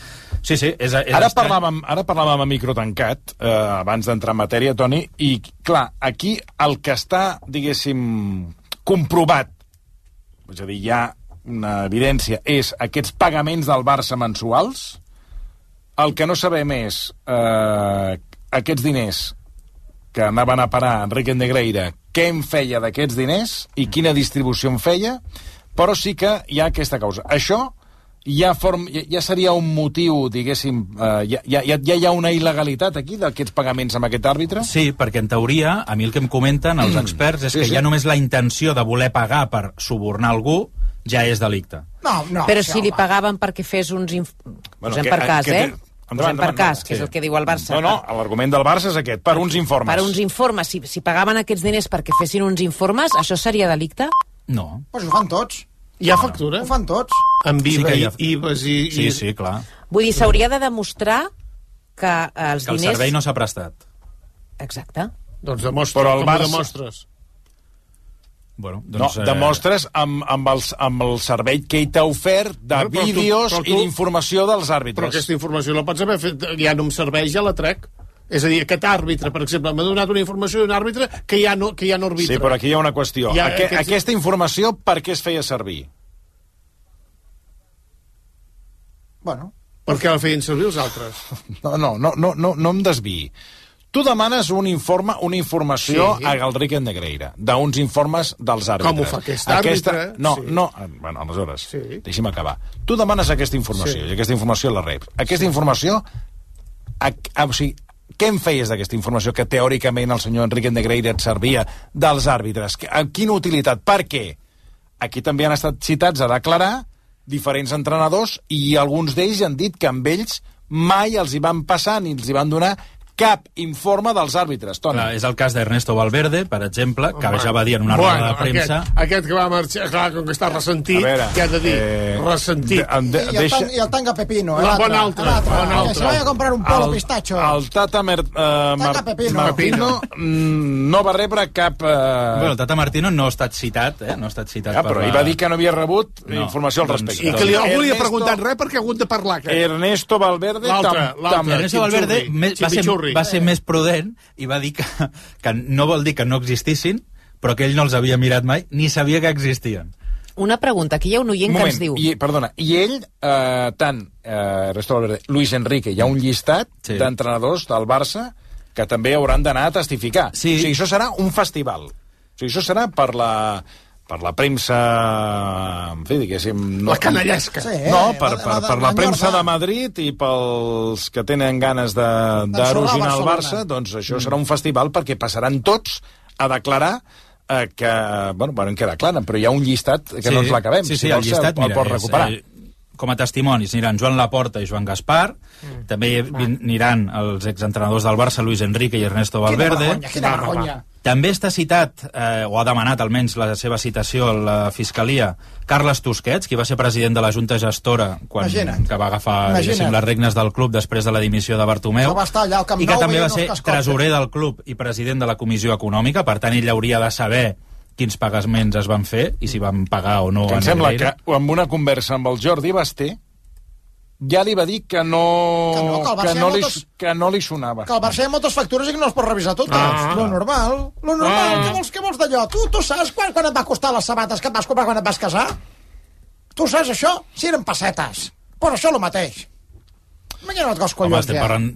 sí, sí, és, és Ara estrany. parlàvem, ara parlàvem a micro tancat, eh, abans d'entrar en matèria, Toni, i, clar, aquí el que està, diguéssim, comprovat, és a dir, hi ha una evidència, és aquests pagaments del Barça mensuals, El que no sabem és eh, aquests diners que anaven a parar a Enrique Negreira, què en feia d'aquests diners i quina distribució en feia, però sí que hi ha aquesta causa. Això ja, form, ja, ja seria un motiu, diguéssim, eh, ja, ja, ja hi ha una il·legalitat aquí d'aquests pagaments amb aquest àrbitre? Sí, perquè en teoria, a mi el que em comenten els experts és Sí, que sí. ja només la intenció de voler pagar per subornar algú ja és delicte. No, no. Però si li pagaven perquè fes uns... Inf... Bueno, Posem que- per cas, que- eh? Endavant, Posem per endavant, cas, que és sí. el que diu el Barça. No, no, l'argument del Barça és aquest, per uns informes. Per uns informes. Si, si pagaven aquests diners perquè fessin uns informes, això seria delicte? No. Pues ho fan tots. Hi ha factura? Ho fan tots. Amb Sí IVA que hi i ha- IVAs i... Sí, i- sí, clar. Vull dir, s'hauria de demostrar que eh, els Que el diners... servei no s'ha prestat. Exacte. Doncs demostra, Però el Barça- demostres? Bueno, No, doncs, eh, demostres amb, amb, els, amb el servei que ell t'ha ofert de però tu- vídeos però tu- i d'informació dels Però àrbitres. aquesta informació la pots haver fet... Ja no em serveix, ja la trec. És a dir, aquest àrbitre, per exemple, m'ha donat una informació d'un àrbitre que ja no, que ja no arbitra. Sí, però aquí hi ha una qüestió. Ha Aque, aquests- Aquesta informació per què es feia servir? Bueno, Per què la feien servir els altres? No, no, no, no, no, no em desviï. Tu demanes un informe, una informació Sí. a Galrique Negreira, d'uns informes dels àrbitres. Com ho fa aquest àrbitre? No, Sí. no, eh, bueno, aleshores, Sí. deixi'm acabar. Tu demanes aquesta informació, Sí. i aquesta informació la reps. Aquesta informació, a, a, o sigui, què en feies d'aquesta informació que teòricament el senyor Enrique Negreira et servia dels àrbitres? A quina utilitat? Per què? Aquí també han estat citats a declarar diferents entrenadors i alguns d'ells han dit que amb ells mai els hi van passar ni els hi van donar cap informe dels àrbitres, Toni. Clar, és el cas d'Ernesto Valverde, per exemple, que Home, ja va dir en una bueno, roda de premsa... Aquest, aquest que va marxar, clar, com que està ressentit, A veure, què ha de dir? eh, ressentit. de- de- I el, deixa- tan, i el tanga pepino, eh, No, l'altre. bon altre, l'altre, bon Que altre. se vaya a comprar un polo el, pistacho. el Tata Mer, uh, Mar, Pepino. Martino mm, no va rebre cap... Uh... Bueno, el Tata Martino no ha estat citat, eh? No ha estat citat Ja, per però la... ell va dir que no havia rebut No, informació al doncs- respecte. I que li, algú li ha Ernesto- preguntat res perquè ha hagut de parlar. Aquest. Ernesto Valverde L'altre, l'altre. Ernesto Valverde va ser, chimichurri. va ser més prudent i va dir que, que no vol dir que no existissin, però que ell no els havia mirat mai, ni sabia que existien. Una pregunta, aquí hi ha un oient Un que moment, ens diu... i, perdona, i ell, eh, tant, eh, Ernesto Valverde, Luis Enrique, hi ha un llistat sí. d'entrenadors del Barça que també hauran d'anar a testificar. Sí. O sigui, això serà un festival. O sigui, això serà per la per la premsa, en fi, diguéssim... No, La canallesca. Sí, No, eh, per, la- per, la- per la la premsa de Madrid i pels que tenen ganes de- D'ensorrar d'erosionar el. Barça, doncs això serà un festival perquè passaran tots a declarar eh, que, bueno, bueno, que declaren, però hi ha un llistat que no ens l'acabem. Sí, si sí, el vols, llistat, el, el mira, pots és, recuperar. eh, com a testimonis aniran Joan Laporta i Joan Gaspar, mm. també aniran els exentrenadors del Barça, Luis Enrique i Ernesto Quina Valverde. vergonya, quina vergonya. També està citat, eh, o ha demanat almenys la seva citació a la Fiscalia, Carles Tusquets, qui va ser president de la Junta Gestora quan, Imagina't. que va agafar les regnes del club després de la dimissió de Bartomeu. Va estar allà al Camp I que Nou també va ser tresorer del club i president de la Comissió Econòmica, per tant ell hauria de saber quins pagaments es van fer i si van pagar o no Que em sembla que amb una conversa amb el Jordi Basté ja li va dir que no, Que no, que el que no, li, moltes- que no li sonava. Que al Barça hi ha moltes factures i que no les pots revisar totes. Ah. Lo normal. Lo normal. Ah. Què vols, què vols d'allò? Tu, tu saps quan, quan et va costar les sabates que et vas comprar quan et vas casar? Tu saps això? Si eren pessetes. Però això el mateix. Imagina't els Home, collons estem que hi ha. parlant...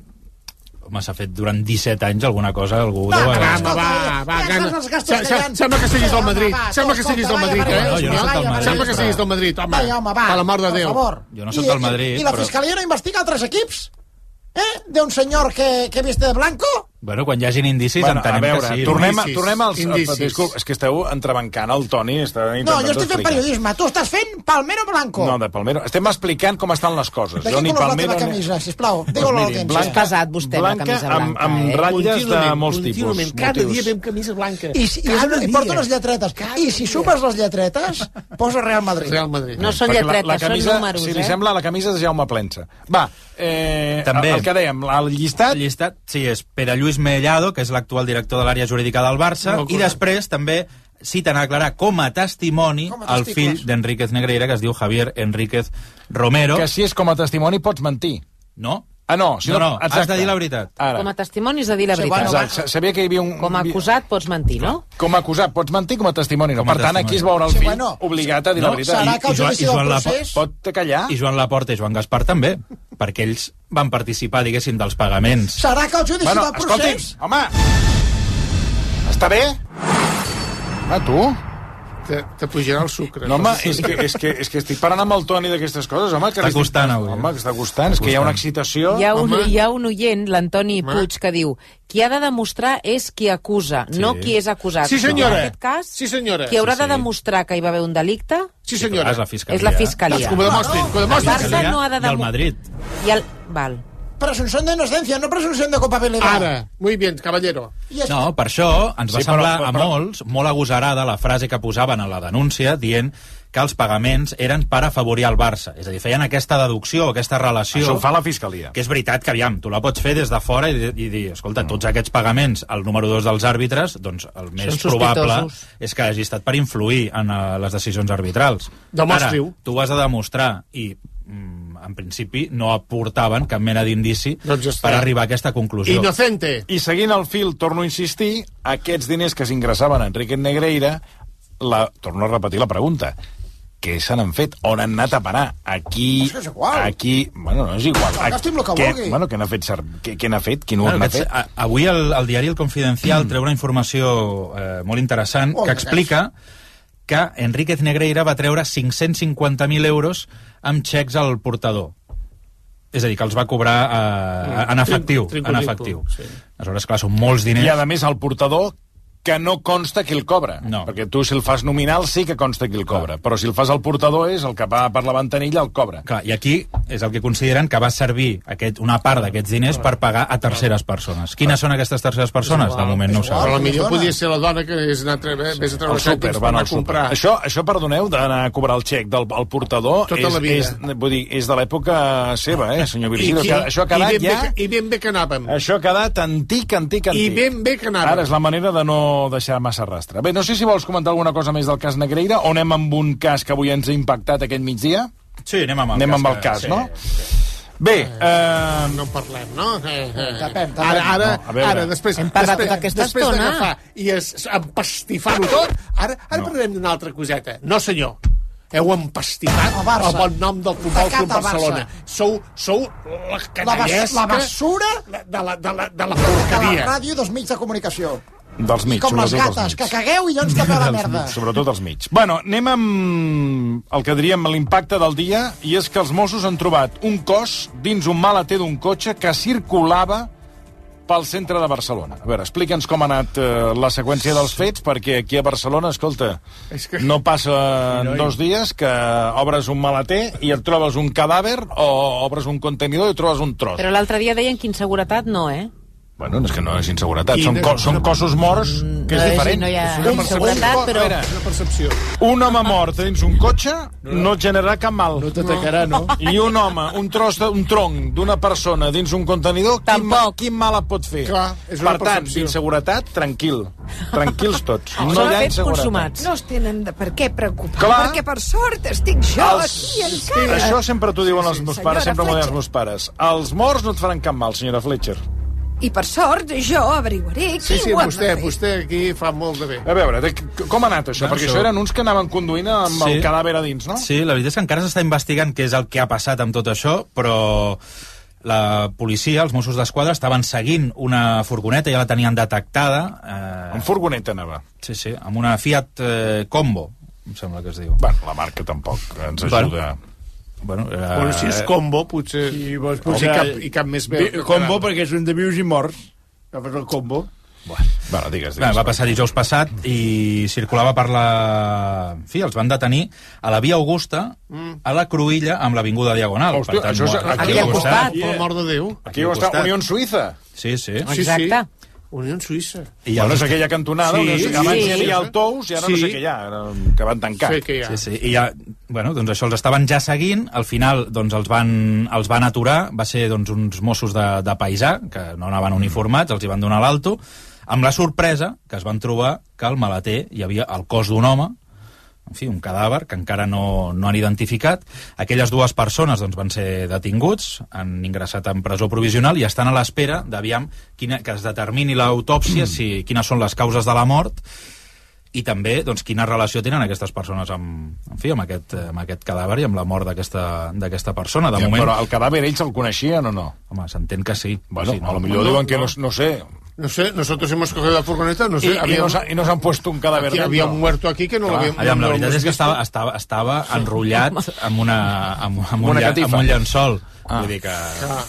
Home, s'ha fet durant 17 anys alguna cosa, algú Va, deu va, haver... Va, va, se- hi ha. Sembla que siguis del Madrid. va, Sembla que siguis del Madrid, eh? No, jo no soc del Madrid, Sembla que siguis del Madrid, home. Home, va. Per l'amor de per Déu. favor. Jo no soc del Madrid, I, i la Fiscalia no investiga altres equips? Eh? De un senyor que, que viste de blanco? Bueno, quan hi hagin indicis Bueno, a entenem veure, que sí. tornem, a, Indicis, tornem als... indicis. Disculpa, és que esteu entrebancant el Toni. Està No, jo estic fent periodisme. Tu estàs fent Palmero Blanco. No, de Palmero. Estem explicant com estan les coses. de Jo ni color és la Palmero... teva ni- camisa, sisplau? Digue-ho a miri, l'audiència. blanca, pesat vostè amb la blanca camisa amb, blanca, amb eh? ratlles de molts tipus. Cada motius. dia veiem camisa blanca. I, si, i, Cada i porta les lletretes. I si supes les lletretes, posa Real Madrid. Real Madrid. No són lletretes, la, la camisa, són números, si li eh? sembla, la camisa de Jaume Plensa. Va, eh, També. el que dèiem, el llistat... El llistat, sí, és Pere Lluís Mellado, que és l'actual director de l'àrea jurídica del Barça, Molt i després també citen a declarar com a testimoni Com a el fill d'Enríquez Negreira, que es diu Javier Enríquez Romero. Que si és com a testimoni pots mentir. No, Ah, no. Si no, no, exacte. has de dir la veritat. Ara. Com a testimoni has de dir la Sí, veritat. bueno, Exacte. Sabia que hi havia un... Com a acusat pots mentir, no? Com a acusat, pots mentir com a testimoni. No? Com a Per tant, testimoni. aquí es veurà el Sí, fill bueno. obligat a dir No, la veritat. serà que el I Joan- judici i del procés... Pot callar? I Joan Laporta i Joan Gaspar també, perquè ells van participar, diguéssim, dels pagaments. Serà que el judici Bueno, del procés... escolti'm, home! Està bé? Ah, tu? Te, te pujarà el sucre. No, home, és que, és, que, és que estic parant amb el Toni d'aquestes coses, home. Que Està costant, avui, eh? Home, que està costant, és que hi ha una excitació. Hi ha un, home. hi ha un oient, l'Antoni. Puig, que diu qui ha de demostrar és qui acusa, Sí. no qui és acusat. Sí, senyora. En aquest cas, Sí, senyora. qui haurà Sí, de sí. demostrar que hi va haver un delicte Sí, senyora. És la fiscalia. és la fiscalia. Doncs que ho demostrin, que ho demostrin. El Barça no ha de I el demostrar... Madrid. I el... Val. Presunción de inocencia, no presunción de culpabilidad. Ara, muy bien, caballero. No, per això ens va Sí, sí, però- semblar però- a molts molt agosarada la frase que posaven a la denúncia dient que els pagaments eren per afavorir el Barça. És a dir, feien aquesta deducció, aquesta relació... Això ho fa la Fiscalia. Que és veritat que, aviam, tu la pots fer des de fora i, i dir, escolta, tots aquests pagaments al número 2 dels àrbitres, doncs el més Són probable sospitosos. és que hagi estat per influir en uh, les decisions arbitrals. Demostri-ho. Ara, tu ho has de demostrar i mm, en principi no aportaven cap mena d'indici Doncs per arribar a aquesta conclusió. Inocente. I seguint el fil, torno a insistir, aquests diners que s'ingressaven a Enrique Negreira, la, torno a repetir la pregunta, què se n'han fet? On han anat a parar? Aquí... És que és igual. Aquí... Bueno, no és igual. Que gastin el que què, vulgui. bueno, què n'ha fet, ser- què, què n'ha fet? Quin Bueno, n'ha aquests, fet? a, avui el, el diari El Confidencial treu una informació eh, molt interessant Oh, que explica que Enríquez Negreira va treure 550.000 euros amb xecs al portador. És a dir, que els va cobrar eh, en efectiu. Trinco, en trinco, efectiu. sí. Aleshores, clar, són molts diners. I, a més, el portador que no consta qui el cobra. No. Perquè tu, si el fas nominal, sí que consta qui el cobra. Però si el fas al portador, és el que va per la ventanilla, el cobra. Clar, I aquí és el que consideren que va servir aquest, una part d'aquests diners per pagar a terceres persones. Quines són aquestes terceres persones? De moment no ho Però sabem. millor podria ser la dona que és anar a treure, vés a treure El súper, per van anar a comprar. Això, això perdoneu, d'anar a cobrar el xec del el portador, Tota és, la vida. és, vull dir, és de l'època seva, eh, senyor que això ha quedat i ben ja... Bé, que- I ben bé que anàvem. Això ha quedat antic, antic, antic. I ben bé que anàvem. Ara és la manera de no deixar massa rastre. Bé, no sé si vols comentar alguna cosa més del cas Negreira o anem amb un cas que avui ens ha impactat aquest migdia? Sí, anem amb el anem cas. amb el que- cas, sí, no? sí. Bé, eh, No en parlem, no? Eh, eh. Depèn, depèn. Ara, ara, No, ara, després... Hem parlat després, tota aquesta després estona. d'agafar i es, empastifar-ho tot, ara, ara parlarem d'una altra coseta. No, senyor. Heu empastifat El bon nom del Futbol Pecat Club. Barcelona. Sou, sou la La, bas canallesca la basura de la, de la, de la de la porqueria. ràdio dels mitjans de comunicació. Dels mig, Com les gates, mig. que cagueu i llavors tapeu la merda. sobretot els mig. Bueno, anem amb el que diríem l'impacte del dia, i és que els Mossos han trobat un cos dins un maleter d'un cotxe que circulava pel centre de Barcelona. A veure, explica'ns com ha anat eh, la seqüència dels fets, perquè aquí a Barcelona, escolta, És que- no passa en dos dies que obres un maleter i et trobes un cadàver o obres un contenidor i trobes un tros. Però l'altre dia deien que inseguretat no, eh? Bueno, és que no és inseguretat, I són, co són cossos morts, que és no diferent. no hi ha És una inseguretat, percepció. però- A veure, Una percepció. un home mort dins un cotxe no et generarà cap mal. No t'atacarà, no? I un home, un tros de, un tronc d'una persona dins un contenidor, quin, Tampoc. quin mal et pot fer? Clar, és una per tant, percepció. d'inseguretat, tranquil. Tranquils tots. No Són hi ha inseguretat. consumats. No es tenen de per què preocupar, Clar. perquè per sort estic jo Els... aquí encara. Això sempre t'ho diuen Sí, els sí, meus senyora pares, sempre m'ho deien els meus pares. Els morts no et faran cap mal, senyora Fletcher. I per sort jo averiguaré Sí, qui sí, ho ha vostè, de fer. vostè aquí fa molt de bé. A veure, de, com ha anat això? No, Perquè això- això eren uns que anaven conduint amb Sí. el cadàver a dins, no? Sí, la veritat és que encara s'està investigant què és el que ha passat amb tot això, però la policia, els Mossos d'Esquadra, estaven seguint una furgoneta, ja la tenien detectada. Eh, Amb furgoneta anava. sí, sí, amb una Fiat eh, Combo, em sembla que es diu. Bueno, la marca tampoc ens ajuda. Bueno, era... Bueno, si és combo, potser... I vols I posar... cap, i cap més bé. Combo perquè són de vius i morts. Agafes el combo. Bueno, bueno digues, digues. va passar dijous passat i circulava per la... En fi, els van detenir a la Via Augusta, a la Cruïlla, amb l'Avinguda Diagonal. Hòstia, això és aquí al costat. Per l'amor de Déu. Aquí ho està costat. Unió Suïssa. Sí, sí. Sí, Exacte. sí. Unió Suïssa. I bueno, els- és aquella cantonada, Sí, Suïssa. abans sí. hi havia el Tous i ara no Sí. sé què hi ha, ara, que van tancar. Sí que hi ha. Sí, sí. I ja, bueno, doncs això els estaven ja seguint, al final doncs els van, els van aturar, va ser doncs, uns Mossos de, de paisà, que no anaven uniformats, els hi van donar l'alto, amb la sorpresa que es van trobar que al maleter hi havia el cos d'un home, en fi, un cadàver que encara no, no han identificat. Aquelles dues persones doncs, van ser detinguts, han ingressat en presó provisional i estan a l'espera d'aviam quina- que es determini l'autòpsia, si, quines són les causes de la mort, i també doncs, quina relació tenen aquestes persones amb, en fi, amb, aquest, amb aquest cadàver i amb la mort d'aquesta persona. De Ja, moment, Però el cadàver ells el coneixien o no? Home, s'entén que sí. Bueno, Sí, a lo millor diuen que no, no sé. No sé, nosotros hemos cogido la furgoneta, no sé. I, i, no, s'ha- I no s'han puesto un cadàver Aquí había un muerto aquí que no Clar. l'habíem... Aviam, la no veritat l'hemos és que estava, estava, estava enrotllat amb, una, amb, amb, un, Una catifa. amb un llençol. Ah. Vull dir que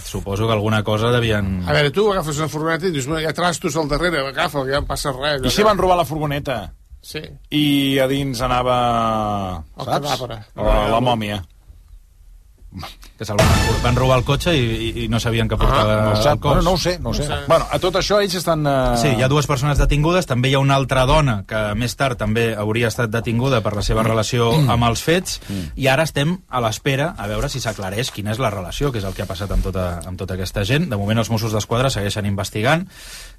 suposo que alguna cosa devien... A veure, tu agafes una furgoneta i dius, "Bueno, hi ha trastos al darrere, agafa, ja no passa res. I si van robar la furgoneta? Sí. I a dins anava... El saps? cadàver. La, la mòmia. Que se'l van, van robar el cotxe i, i, i no sabien que portava Ah, no ho el sap. cos. Bueno, no ho sé, no ho sé. Bueno, a tot això ells estan... Uh... Sí, hi ha dues persones detingudes, també hi ha una altra dona que més tard també hauria estat detinguda per la seva relació amb els fets, i ara estem a l'espera a veure si s'aclareix quina és la relació, que és el que ha passat amb tota, amb tota aquesta gent. De moment els Mossos d'Esquadra segueixen investigant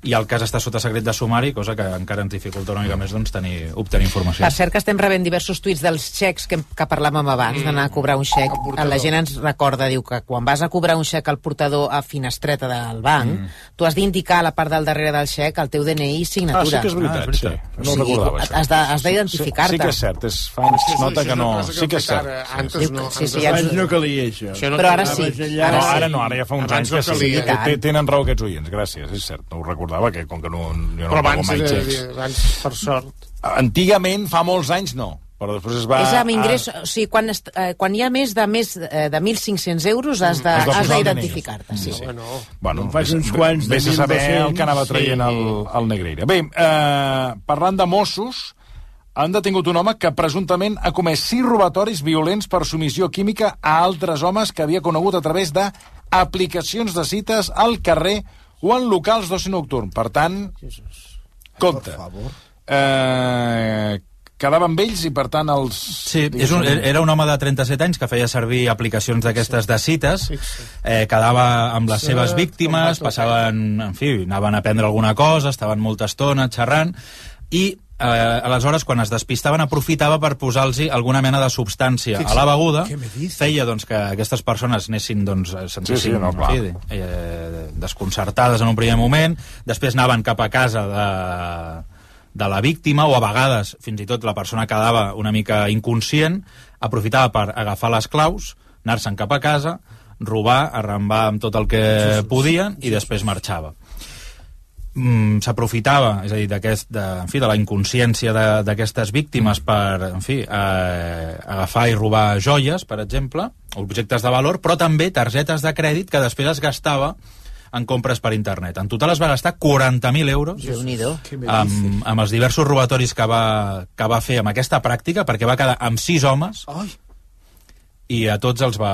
i el cas està sota secret de sumari, cosa que encara ens dificulta una mica més doncs, tenir, obtenir informació. Per cert que estem rebent diversos tuits dels xecs que, que parlàvem abans, d'anar a cobrar un xec. La gent ens recorda, diu que quan vas a cobrar un xec al portador a finestreta del banc, Mm. tu has d'indicar a la part del darrere del xec el teu DNI i signatura. Ah, sí que és veritat, Ah, és sí. veritat. No ho recordava, això. Has de- has d'identificar-te. Sí, sí que és cert, és, fa Sí, sí, nota això que no... que Sí que és cert. Sí. Antes no. Sí, sí, antes ja no. ens- Abans no calia això. Això no Però ara sí. Ara No, sí. ara no, ara ja fa uns Abans anys no que sí. té- Tenen raó aquests oients, gràcies, és cert. No ho recordava, que com que no, jo no Però pago mai xecs. abans, per sort. Antigament, fa molts anys, no. Però després es va... És amb ingrés, o sigui, quan, est, eh, quan hi ha més de més eh, de 1.500 euros has de- has el d'identificar-te. Sí. Sí. Bueno, Bueno, En fas uns quants de vés a saber 1.200, el que anava traient sí. el, el Negreira. Bé, eh, parlant de Mossos, han detingut un home que presumptament ha comès sis robatoris violents per submissió química a altres homes que havia conegut a través de aplicacions de cites al carrer o en locals d'oci nocturn. Per tant, compte. Eh, quedava amb ells i, per tant, els... Sí, és un, era un home de 37 anys que feia servir aplicacions d'aquestes de cites, eh, quedava amb les Sí, seves víctimes, passaven, en fi, anaven a prendre alguna cosa, estaven molta estona xerrant, i eh, aleshores, quan es despistaven, aprofitava per posar-los alguna mena de substància a la beguda, feia doncs, que aquestes persones anessin, doncs, eh, sentissin, Sí, sí, no, clar. fi, eh, desconcertades en un primer moment, després anaven cap a casa de, de la víctima, o a vegades fins i tot la persona quedava una mica inconscient, aprofitava per agafar les claus, anar-se'n cap a casa, robar, arrambar amb tot el que podien i després marxava. Mm, s'aprofitava, és a dir, d'aquest, de, en fi, de la inconsciència de- d'aquestes víctimes per, en fi, eh, agafar i robar joies, per exemple, objectes de valor, però també targetes de crèdit que després es gastava en compres per internet. En total es va gastar 40.000 euros amb, amb els diversos robatoris que va, que va fer amb aquesta pràctica, perquè va quedar amb sis homes Ai. i a tots els va,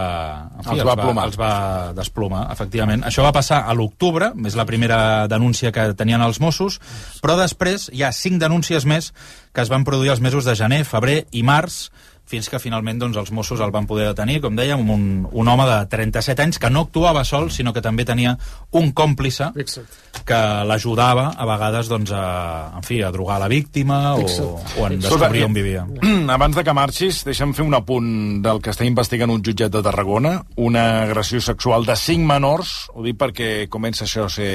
en Els va plomar. els va desplomar, efectivament. Això va passar a l'octubre, és la primera denúncia que tenien els Mossos, però després hi ha cinc denúncies més que es van produir els mesos de gener, febrer i març, fins que finalment doncs, els Mossos el van poder detenir, com dèiem, un, un home de 37 anys que no actuava sol, sinó que també tenia un còmplice que l'ajudava a vegades doncs, a, en fi, a drogar la víctima o, o en descobrir on vivia. Abans de que marxis, deixa'm fer un apunt del que està investigant un jutjat de Tarragona, una agressió sexual de cinc menors, ho dic perquè comença això a ser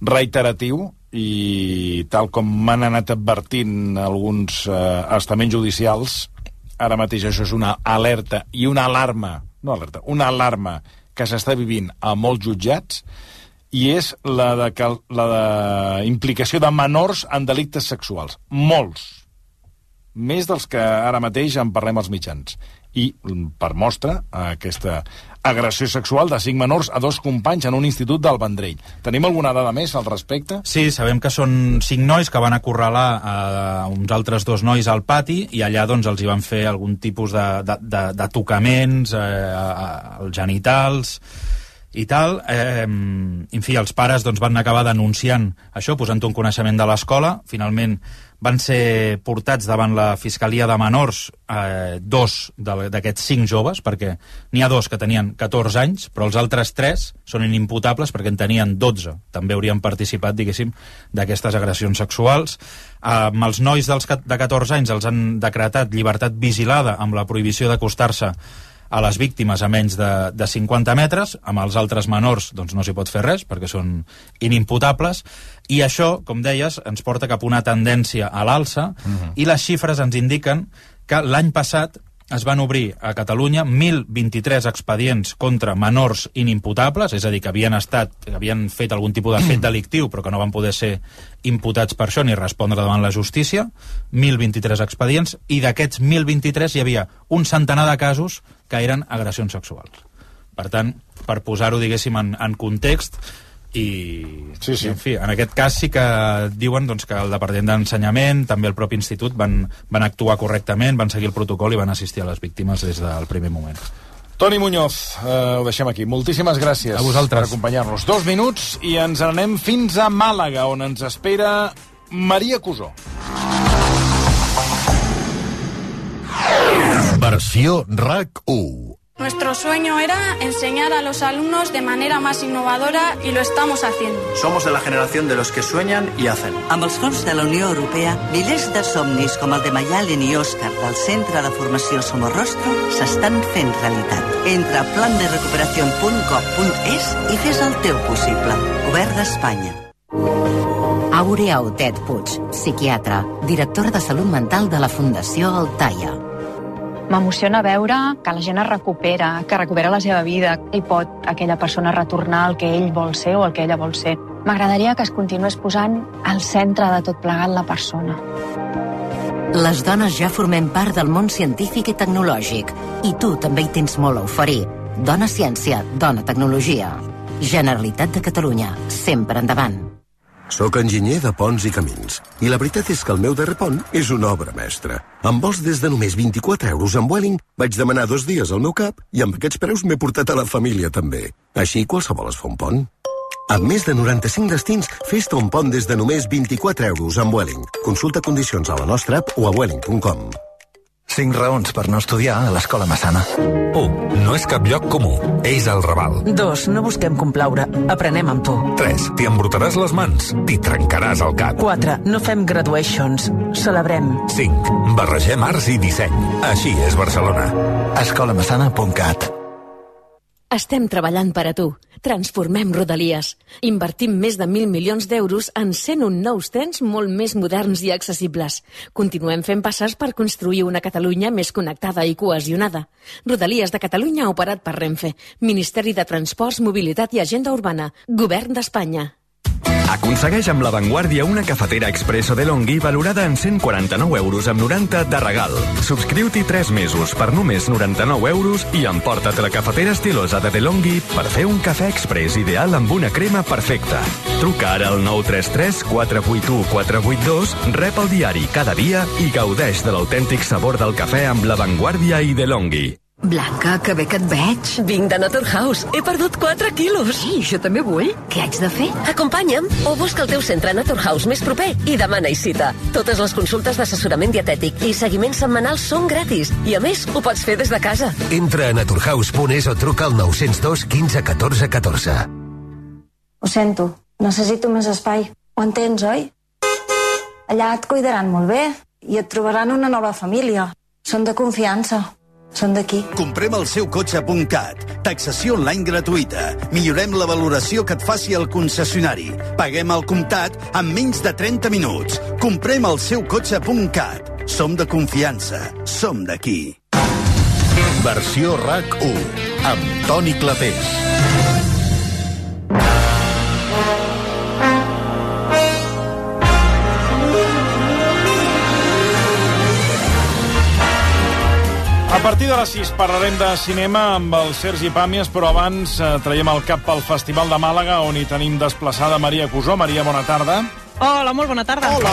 reiteratiu i tal com m'han anat advertint alguns eh, estaments judicials, ara mateix això és una alerta i una alarma, no alerta, una alarma que s'està vivint a molts jutjats i és la de, la de implicació de menors en delictes sexuals. Molts. Més dels que ara mateix en parlem als mitjans. I, mm, per mostra, aquesta agressió sexual de cinc menors a dos companys en un institut del Vendrell. Tenim alguna dada més al respecte? Sí, sabem que són cinc nois que van acorralar a uns altres dos nois al pati i allà doncs, els hi van fer algun tipus de, de, de, de tocaments eh, als genitals i tal. Eh, en fi, els pares doncs, van acabar denunciant això, posant un coneixement de l'escola. Finalment van ser portats davant la Fiscalia de Menors eh, dos d'aquests cinc joves, perquè n'hi ha dos que tenien 14 anys, però els altres tres són inimputables perquè en tenien 12. També haurien participat, diguéssim, d'aquestes agressions sexuals. Eh, amb els nois dels, de 14 anys els han decretat llibertat vigilada amb la prohibició d'acostar-se a les víctimes a menys de, de 50 metres, amb els altres menors doncs no s'hi pot fer res perquè són inimputables, i això, com deies, ens porta cap a una tendència a l'alça, Mhm. i les xifres ens indiquen que l'any passat es van obrir a Catalunya 1.023 expedients contra menors inimputables, és a dir, que havien estat, que havien fet algun tipus de fet delictiu, però que no van poder ser imputats per això ni respondre davant la justícia, 1.023 expedients, i d'aquests 1.023 hi havia un centenar de casos que eren agressions sexuals. Per tant, per posar-ho, diguéssim, en, en context, i, sí, sí. I, en fi, en aquest cas sí que diuen doncs, que el Departament d'Ensenyament, també el propi institut, van, van actuar correctament, van seguir el protocol i van assistir a les víctimes des del primer moment. Toni Muñoz, eh, ho deixem aquí. Moltíssimes gràcies A vosaltres. per acompanyar-nos. Dos minuts i ens anem fins a Màlaga, on ens espera Maria Cusó. Versió RAC 1. Nuestro sueño era enseñar a los alumnos de manera más innovadora y lo estamos haciendo. Somos de la generación de los que sueñan i hacen. Amb els fons de la Unió Europea, milers de somnis com el de Mayalen i Òscar del Centre de Formació Somorrostro s'estan fent realitat. Entra a planderecuperación.gov.es i fes el teu possible. Govern d'Espanya. Àurea Otet Puig, psiquiatra, directora de Salut Mental de la Fundació Altaia. M'emociona veure que la gent es recupera, que recupera la seva vida i pot aquella persona retornar al que ell vol ser o el que ella vol ser. M'agradaria que es continués posant al centre de tot plegat la persona. Les dones ja formem part del món científic i tecnològic i tu també hi tens molt a oferir. Dona Ciència, Dona Tecnologia. Generalitat de Catalunya, sempre endavant. Soc enginyer de ponts i camins. I la veritat és que el meu darrer pont és una obra mestra. Amb vols des de només 24 euros amb Welling, vaig demanar dos dies al meu cap i amb aquests preus m'he portat a la família també. Així qualsevol es fa un pont. Amb més de 95 destins, fes-te un pont des de només 24 euros amb Welling. Consulta condicions a la nostra app o a welling.com. 5 raons per no estudiar a l'Escola Massana. 1. No és cap lloc comú. És el Raval. 2. No busquem complaure. Aprenem amb tu. 3. T'hi embrutaràs les mans. T'hi trencaràs el cap. 4. No fem graduations. Celebrem. 5. Barregem arts i disseny. Així és Barcelona. escolamassana.cat Estem treballant per a tu. Transformem Rodalies. Invertim més de 1.000 milions d'euros en 101 nous trens molt més moderns i accessibles. Continuem fent passes per construir una Catalunya més connectada i cohesionada. Rodalies de Catalunya operat per Renfe. Ministeri de Transports, Mobilitat i Agenda Urbana. Govern d'Espanya. Aconsegueix amb La Vanguardia una cafetera expresso de Longhi valorada en 149 euros amb 90 de regal. Subscriu-t'hi 3 mesos per només 99 euros i emporta't la cafetera estilosa de DeLonghi per fer un cafè express ideal amb una crema perfecta. Truca ara al 933 481 482, rep el diari cada dia i gaudeix de l'autèntic sabor del cafè amb La Vanguardia i DeLonghi. Blanca, que bé que et veig. Vinc de Naturhaus. He perdut 4 quilos. Ei, jo també vull. Què haig de fer? Acompanya'm o busca el teu centre Naturhaus més proper i demana-hi cita. Totes les consultes d'assessorament dietètic i seguiments setmanals són gratis. I a més, ho pots fer des de casa. Entra a naturhaus.es o truca al 902 15 14 14. Ho sento, necessito més espai. Ho entens, oi? Allà et cuidaran molt bé i et trobaran una nova família. Són de confiança. Són d'aquí. Comprem el seu cotxe.cat. Taxació online gratuïta. Millorem la valoració que et faci el concessionari. Paguem al comptat en menys de 30 minuts. Comprem el seu cotxe.cat. Som de confiança. Som d'aquí. Versió RAC 1 amb Toni Clapés. Partir de les 6 parlarem de cinema amb el Sergi Pàmies, però abans eh, traiem el cap pel Festival de Màlaga, on hi tenim desplaçada Maria Cusó. Maria, bona tarda. Hola, molt bona tarda. Hola.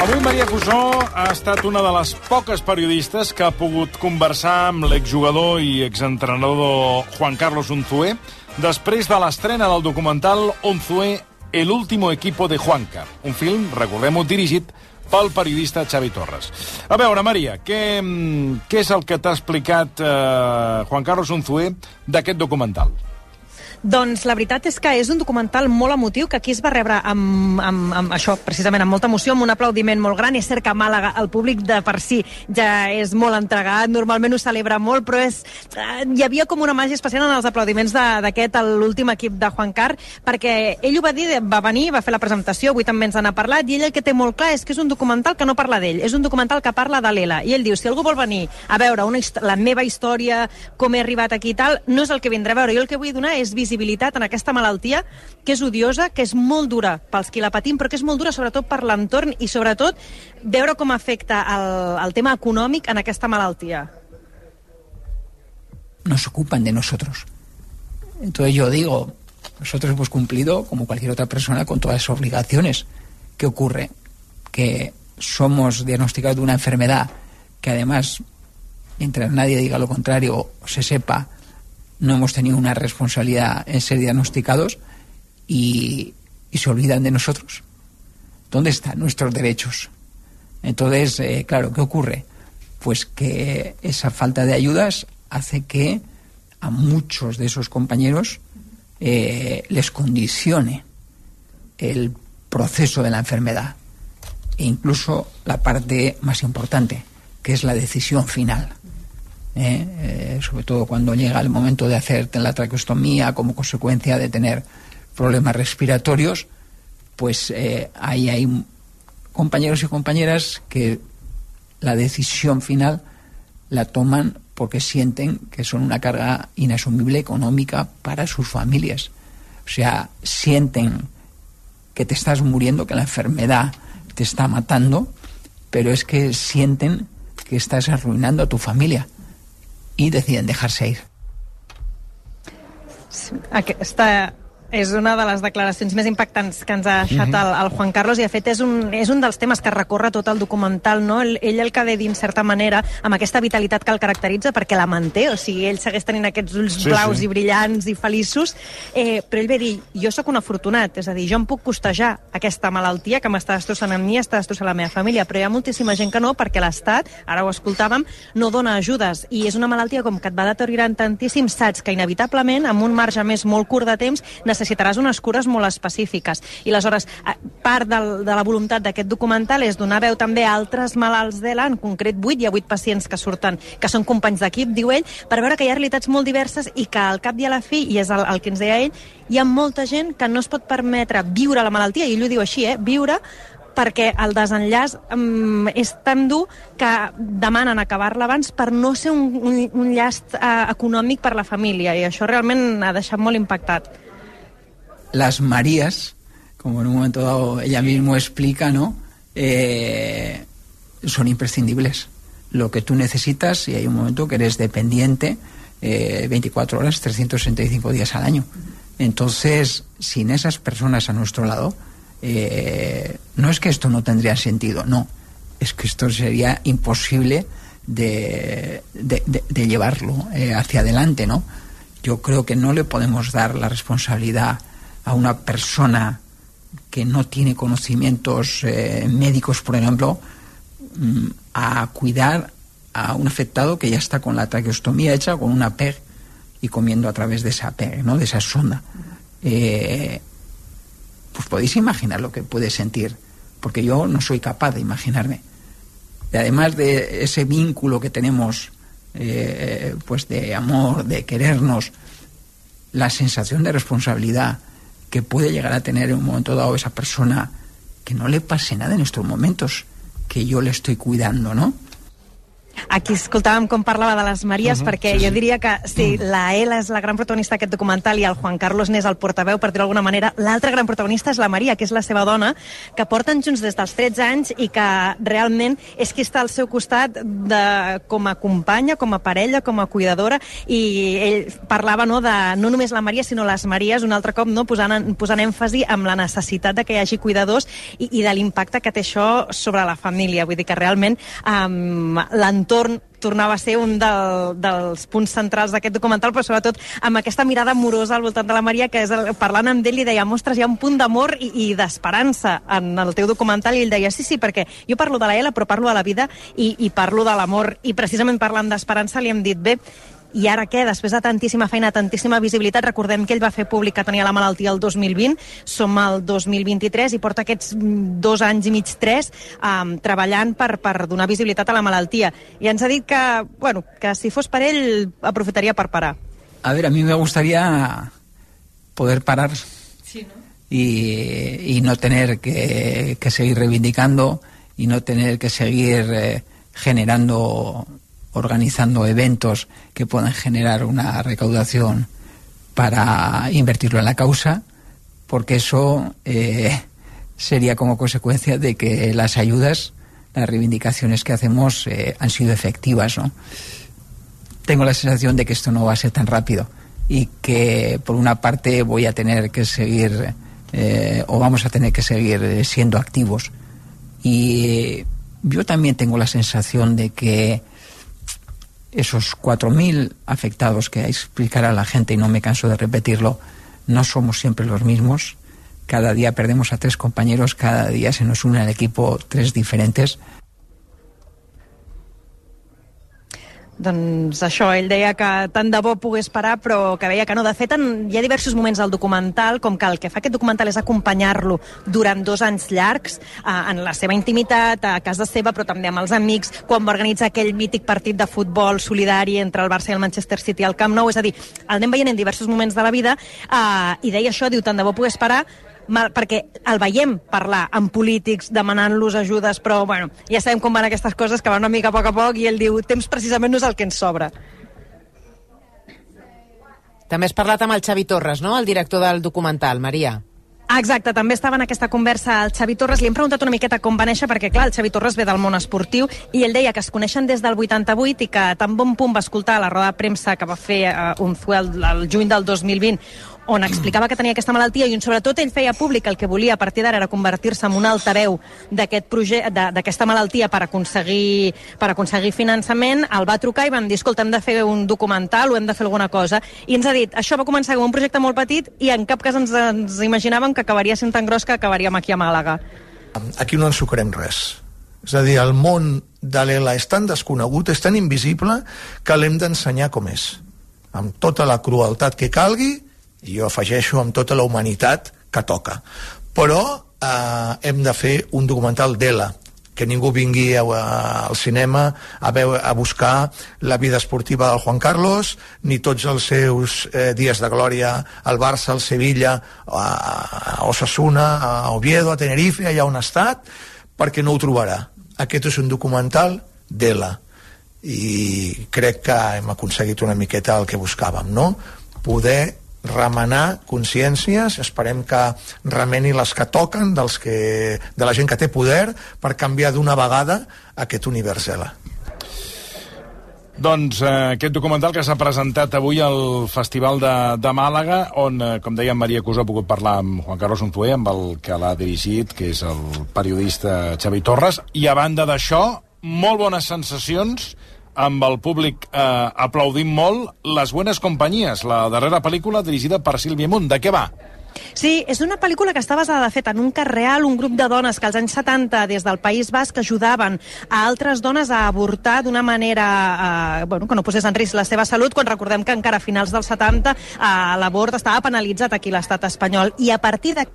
Avui Maria Cusó ha estat una de les poques periodistes que ha pogut conversar amb l'exjugador i exentrenador Juan Carlos Unzué després de l'estrena del documental Unzué, el último equipo de Juancar, un film, recordem-ho, dirigit pel periodista Xavi Torres. A veure, Maria, què, què és el que t'ha explicat eh, Juan Carlos Unzué d'aquest documental? Doncs la veritat és que és un documental molt emotiu que aquí es va rebre amb, amb, amb això, precisament, amb molta emoció, amb un aplaudiment molt gran. És cert que Màlaga el públic de per si ja és molt entregat, normalment ho celebra molt, però és, eh, hi havia com una màgia especial en els aplaudiments d'aquest, l'últim equip de Juan Car, perquè ell ho va dir, va venir, va fer la presentació, avui també ens n'ha parlat, i ell el que té molt clar és que és un documental que no parla d'ell, és un documental que parla de l'Ela. I ell diu, si algú vol venir a veure una, la meva història, com he arribat aquí i tal, no és el que vindrà a veure. Jo el que vull donar és en aquesta malaltia, que és odiosa, que és molt dura pels qui la patim, però que és molt dura sobretot per l'entorn i sobretot veure com afecta el, el tema econòmic en aquesta malaltia. nos ocupan de nosotros. Entonces yo digo, nosotros hemos cumplido, como cualquier otra persona, con todas las obligaciones. ¿Qué ocurre? Que somos diagnosticados de una enfermedad que además, mientras nadie diga lo contrario o se sepa, no hemos tenido una responsabilidad en ser diagnosticados y, se olvidan de nosotros. ¿Dónde están nuestros derechos? Entonces, eh, claro, ¿qué ocurre? Pues que esa falta de ayudas hace que a muchos de esos compañeros eh, les condicione el proceso de la enfermedad e incluso la parte más importante, que es la decisión final. ¿Eh? Eh, sobre todo cuando llega el momento de hacerte la traqueostomía como consecuencia de tener problemas respiratorios, pues eh, ahí hay compañeros y compañeras que la decisión final la toman porque sienten que son una carga inasumible económica para sus familias. O sea, sienten que te estás muriendo, que la enfermedad te está matando, pero es que sienten que estás arruinando a tu familia y deciden dejarse ir. Aquesta és una de les declaracions més impactants que ens ha deixat Mhm. el, el Juan Carlos i de fet és un, és un dels temes que recorre tot el documental no? ell, ell el que dir en certa manera amb aquesta vitalitat que el caracteritza perquè la manté, o sigui, ell segueix tenint aquests ulls Sí, blaus sí. i brillants i feliços eh, però ell ve a dir, jo sóc un afortunat és a dir, jo em puc costejar aquesta malaltia que m'està destrossant a mi, està destrossant la meva família però hi ha moltíssima gent que no perquè l'Estat, ara ho escoltàvem, no dona ajudes i és una malaltia com que et va deteriorant tantíssim, saps que inevitablement amb un marge més molt curt de temps necessitaràs unes cures molt específiques i aleshores eh, part del, de la voluntat d'aquest documental és donar veu també a altres malalts d'ELA, en concret 8, hi ha 8 pacients que surten, que són companys d'equip, diu ell, per veure que hi ha realitats molt diverses i que al cap i a la fi, i és el, el que ens deia ell, hi ha molta gent que no es pot permetre viure la malaltia, i ell ho diu així, eh, viure perquè el desenllaç um, és tan dur que demanen acabar-la abans per no ser un, un, un llast uh, econòmic per la família i això realment ha deixat molt impactat. Las Marías, como en un momento dado ella mismo explica, ¿no? Eh, son imprescindibles. Lo que tú necesitas, y hay un momento que eres dependiente eh, 24 horas, 365 días al año. Entonces, sin esas personas a nuestro lado, eh, no es que esto no tendría sentido, no. Es que esto sería imposible de, de- de- de llevarlo eh, hacia adelante, ¿no? Yo creo que no le podemos dar la responsabilidad a una persona que no tiene conocimientos eh, médicos, por ejemplo, mm, a cuidar a un afectado que ya está con la traqueostomía hecha, con una PEG y comiendo a través de esa PEG, ¿no? de esa sonda. Eh, pues podéis imaginar lo que puede sentir, porque yo no soy capaz de imaginarme. Y además de ese vínculo que tenemos, eh, pues de amor, de querernos, la sensación de responsabilidad que puede llegar a tener en un momento dado esa persona que no le pase nada en estos momentos, que yo le estoy cuidando, ¿no? Aquí escoltàvem com parlava de les Maries, uh Mhm, -huh, perquè sí, sí, jo sí. diria que si la Ela és la gran protagonista d'aquest documental i el Juan Carlos n'és el portaveu, per dir-ho d'alguna manera, l'altra gran protagonista és la Maria, que és la seva dona, que porten junts des dels 13 anys i que realment és qui està al seu costat de, com a companya, com a parella, com a cuidadora, i ell parlava no, de no només la Maria, sinó les Maries, un altre cop no, posant, en- posant èmfasi amb la necessitat de que hi hagi cuidadors i, i de l'impacte que té això sobre la família. Vull dir que realment um, l'entorn tornava a ser un del, dels punts centrals d'aquest documental, però sobretot amb aquesta mirada amorosa al voltant de la Maria, que és el, parlant amb ell li deia, mostres, hi ha un punt d'amor i, i d'esperança en el teu documental, i ell deia, sí, sí, perquè jo parlo de la Ela, però parlo de la vida i, i parlo de l'amor, i precisament parlant d'esperança li hem dit, bé, i ara què? Després de tantíssima feina, tantíssima visibilitat, recordem que ell va fer públic que tenia la malaltia el 2020, som al 2023 i porta aquests mm, dos anys i mig, tres, um, treballant per, per donar visibilitat a la malaltia. I ens ha dit que, bueno, que si fos per ell, aprofitaria per parar. A ver, a mí me gustaría poder parar Sí, ¿no? y, y no tener que, que seguir reivindicando y no tener que seguir eh, generando, organizando eventos que puedan generar una recaudación para invertirlo en la causa, porque eso eh, sería como consecuencia de que las ayudas, las reivindicaciones que hacemos eh, han sido efectivas, ¿no? Tengo la sensación de que esto no va a ser tan rápido y que por una parte voy a tener que seguir eh, o vamos a tener que seguir siendo activos y yo también tengo la sensación de que esos 4.000 afectados que explicará la gente, y no me canso de repetirlo, no somos siempre los mismos. Cada día perdemos a tres compañeros, cada día se nos une al equipo tres diferentes. Doncs això, ell deia que tant de bo pogués parar, però que veia que no. De fet, en, hi ha diversos moments del documental, com que el que fa aquest documental és acompanyar-lo durant dos anys llargs, eh, en la seva intimitat, a casa seva, però també amb els amics, quan va organitzar aquell mític partit de futbol solidari entre el Barça i el Manchester City al Camp Nou. És a dir, el anem veient en diversos moments de la vida, eh, i deia això, diu, tant de bo pogués parar, mal, perquè el veiem parlar amb polítics demanant-los ajudes, però bueno, ja sabem com van aquestes coses, que van una mica a poc a poc, i ell diu, temps precisament no és el que ens sobra. També has parlat amb el Xavi Torres, no?, el director del documental, Maria. Exacte, també estava en aquesta conversa el Xavi Torres. Li hem preguntat una miqueta com va néixer, perquè, clar, el Xavi Torres ve del món esportiu i ell deia que es coneixen des del 88 i que tan bon punt va escoltar la roda de premsa que va fer uh, un fuel el juny del 2020 on explicava que tenia aquesta malaltia i on sobretot ell feia públic el que volia a partir d'ara era convertir-se en un altaveu d'aquesta malaltia per aconseguir, per aconseguir finançament, el va trucar i van dir, escolta, hem de fer un documental o hem de fer alguna cosa, i ens ha dit, això va començar com un projecte molt petit i en cap cas ens, ens imaginàvem que acabaria sent tan gros que acabaríem aquí a Màlaga. Aquí no ens sucarem res. És a dir, el món de l'ELA és tan desconegut, és tan invisible, que l'hem d'ensenyar com és. Amb tota la crueltat que calgui, i jo afegeixo amb tota la humanitat que toca. Però eh, hem de fer un documental d'ELA, que ningú vingui a, a, al cinema a, veure, a buscar la vida esportiva del Juan Carlos, ni tots els seus eh, dies de glòria al Barça, al Sevilla, a, a Osasuna, a Oviedo, a Tenerife, allà on ha estat, perquè no ho trobarà. Aquest és un documental d'ELA i crec que hem aconseguit una miqueta el que buscàvem, no? Poder remenar consciències, esperem que remeni les que toquen dels que, de la gent que té poder per canviar d'una vegada aquest univers ELA. Doncs eh, aquest documental que s'ha presentat avui al Festival de, de Màlaga, on, eh, com deia Maria Cusó, ha pogut parlar amb Juan Carlos Unzué, amb el que l'ha dirigit, que és el periodista Xavi Torres, i a banda d'això, molt bones sensacions amb el públic eh, aplaudint molt Les Buenas Companyies, la darrera pel·lícula dirigida per Sílvia Munt. De què va? Sí, és una pel·lícula que està basada, de fet, en un cas real, un grup de dones que als anys 70, des del País Basc, ajudaven a altres dones a avortar d'una manera eh, bueno, que no posés en risc la seva salut, quan recordem que encara a finals dels 70 eh, l'avort estava penalitzat aquí a l'estat espanyol. I a partir de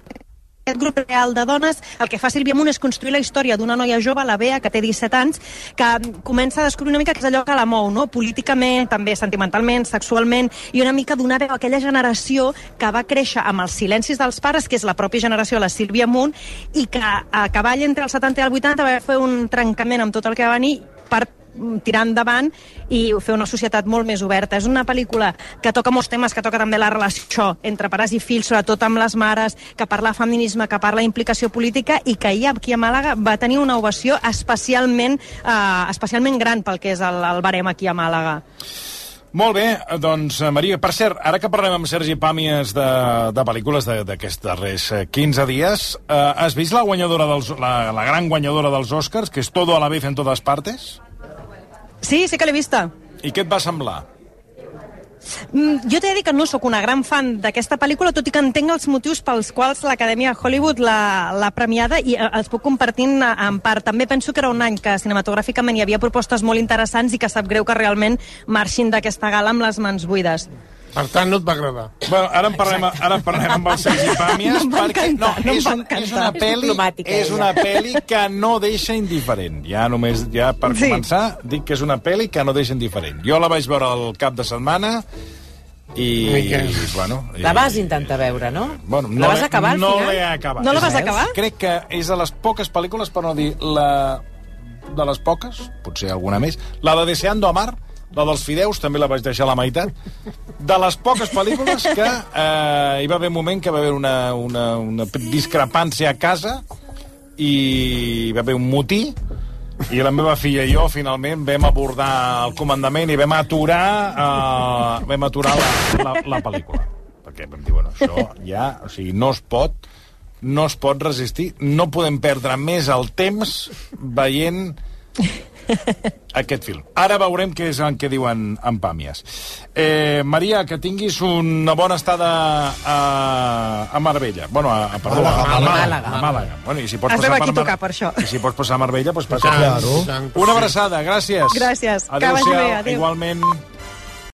aquest grup real de dones, el que fa Sílvia Munt és construir la història d'una noia jove, la Bea, que té 17 anys, que comença a descobrir una mica que és allò que la mou, no? políticament, també sentimentalment, sexualment, i una mica donar veu a aquella generació que va créixer amb els silencis dels pares, que és la pròpia generació, la Sílvia Munt, i que a cavall entre el 70 i el 80 va fer un trencament amb tot el que va venir per tirar endavant i fer una societat molt més oberta. És una pel·lícula que toca molts temes, que toca també la relació entre pares i fills, sobretot amb les mares, que parla feminisme, que parla d'implicació política i que ahir aquí a Màlaga va tenir una ovació especialment, eh, especialment gran pel que és el, el barem aquí a Màlaga. Molt bé, doncs, eh, Maria, per cert, ara que parlem amb Sergi Pàmies de, de pel·lícules d'aquests darrers 15 dies, eh, has vist la guanyadora dels, la, la gran guanyadora dels Oscars, que és Todo a la vez en todas partes? Sí, sí que l'he vista. I què et va semblar? Mm, jo t'he de dir que no sóc una gran fan d'aquesta pel·lícula, tot i que entenc els motius pels quals l'Acadèmia de Hollywood l'ha premiada i eh, els puc compartir en part. També penso que era un any que cinematogràficament hi havia propostes molt interessants i que sap greu que realment marxin d'aquesta gala amb les mans buides. Per tant, no et va agradar. Bueno, ara en parlem, ara en parlem amb els Sergi Pàmies, No perquè no, no és, un, és una És diplomàtica, és ella. una pel·li que no deixa indiferent. Ja només, ja per Sí. començar, dic que és una pel·li que no deixa indiferent. Jo la vaig veure el cap de setmana i, Miquel. bueno... La i- vas intentar veure, no? Bueno, la vas acabar al no final? l'he acabat. No la vas Veus? acabar? Crec que és de les poques pel·lícules, per no dir la de les poques, potser alguna més, la de Deseando Amar, la dels fideus, també la vaig deixar a la meitat, de les poques pel·lícules que eh, hi va haver un moment que va haver una, una, una discrepància a casa i hi va haver un motí i la meva filla i jo finalment vam abordar el comandament i vam aturar uh, vam aturar la, la, la pel·lícula. Perquè vam dir, bueno, això ja o sigui, no es pot no es pot resistir no podem perdre més el temps veient aquest film. Ara veurem què és el que diuen en Pàmies. Eh, Maria, que tinguis una bona estada a, a Marbella. Bueno, a, a, perdó, a, a, Màlaga. A Màlaga. Bueno, i si pots passar veu aquí per Mar- tocar, per això. I si pots passar a Marbella, doncs passa. Claro. Una abraçada, gràcies. Gràcies. Que Adéu-siau, vagi bé, adéu. Igualment.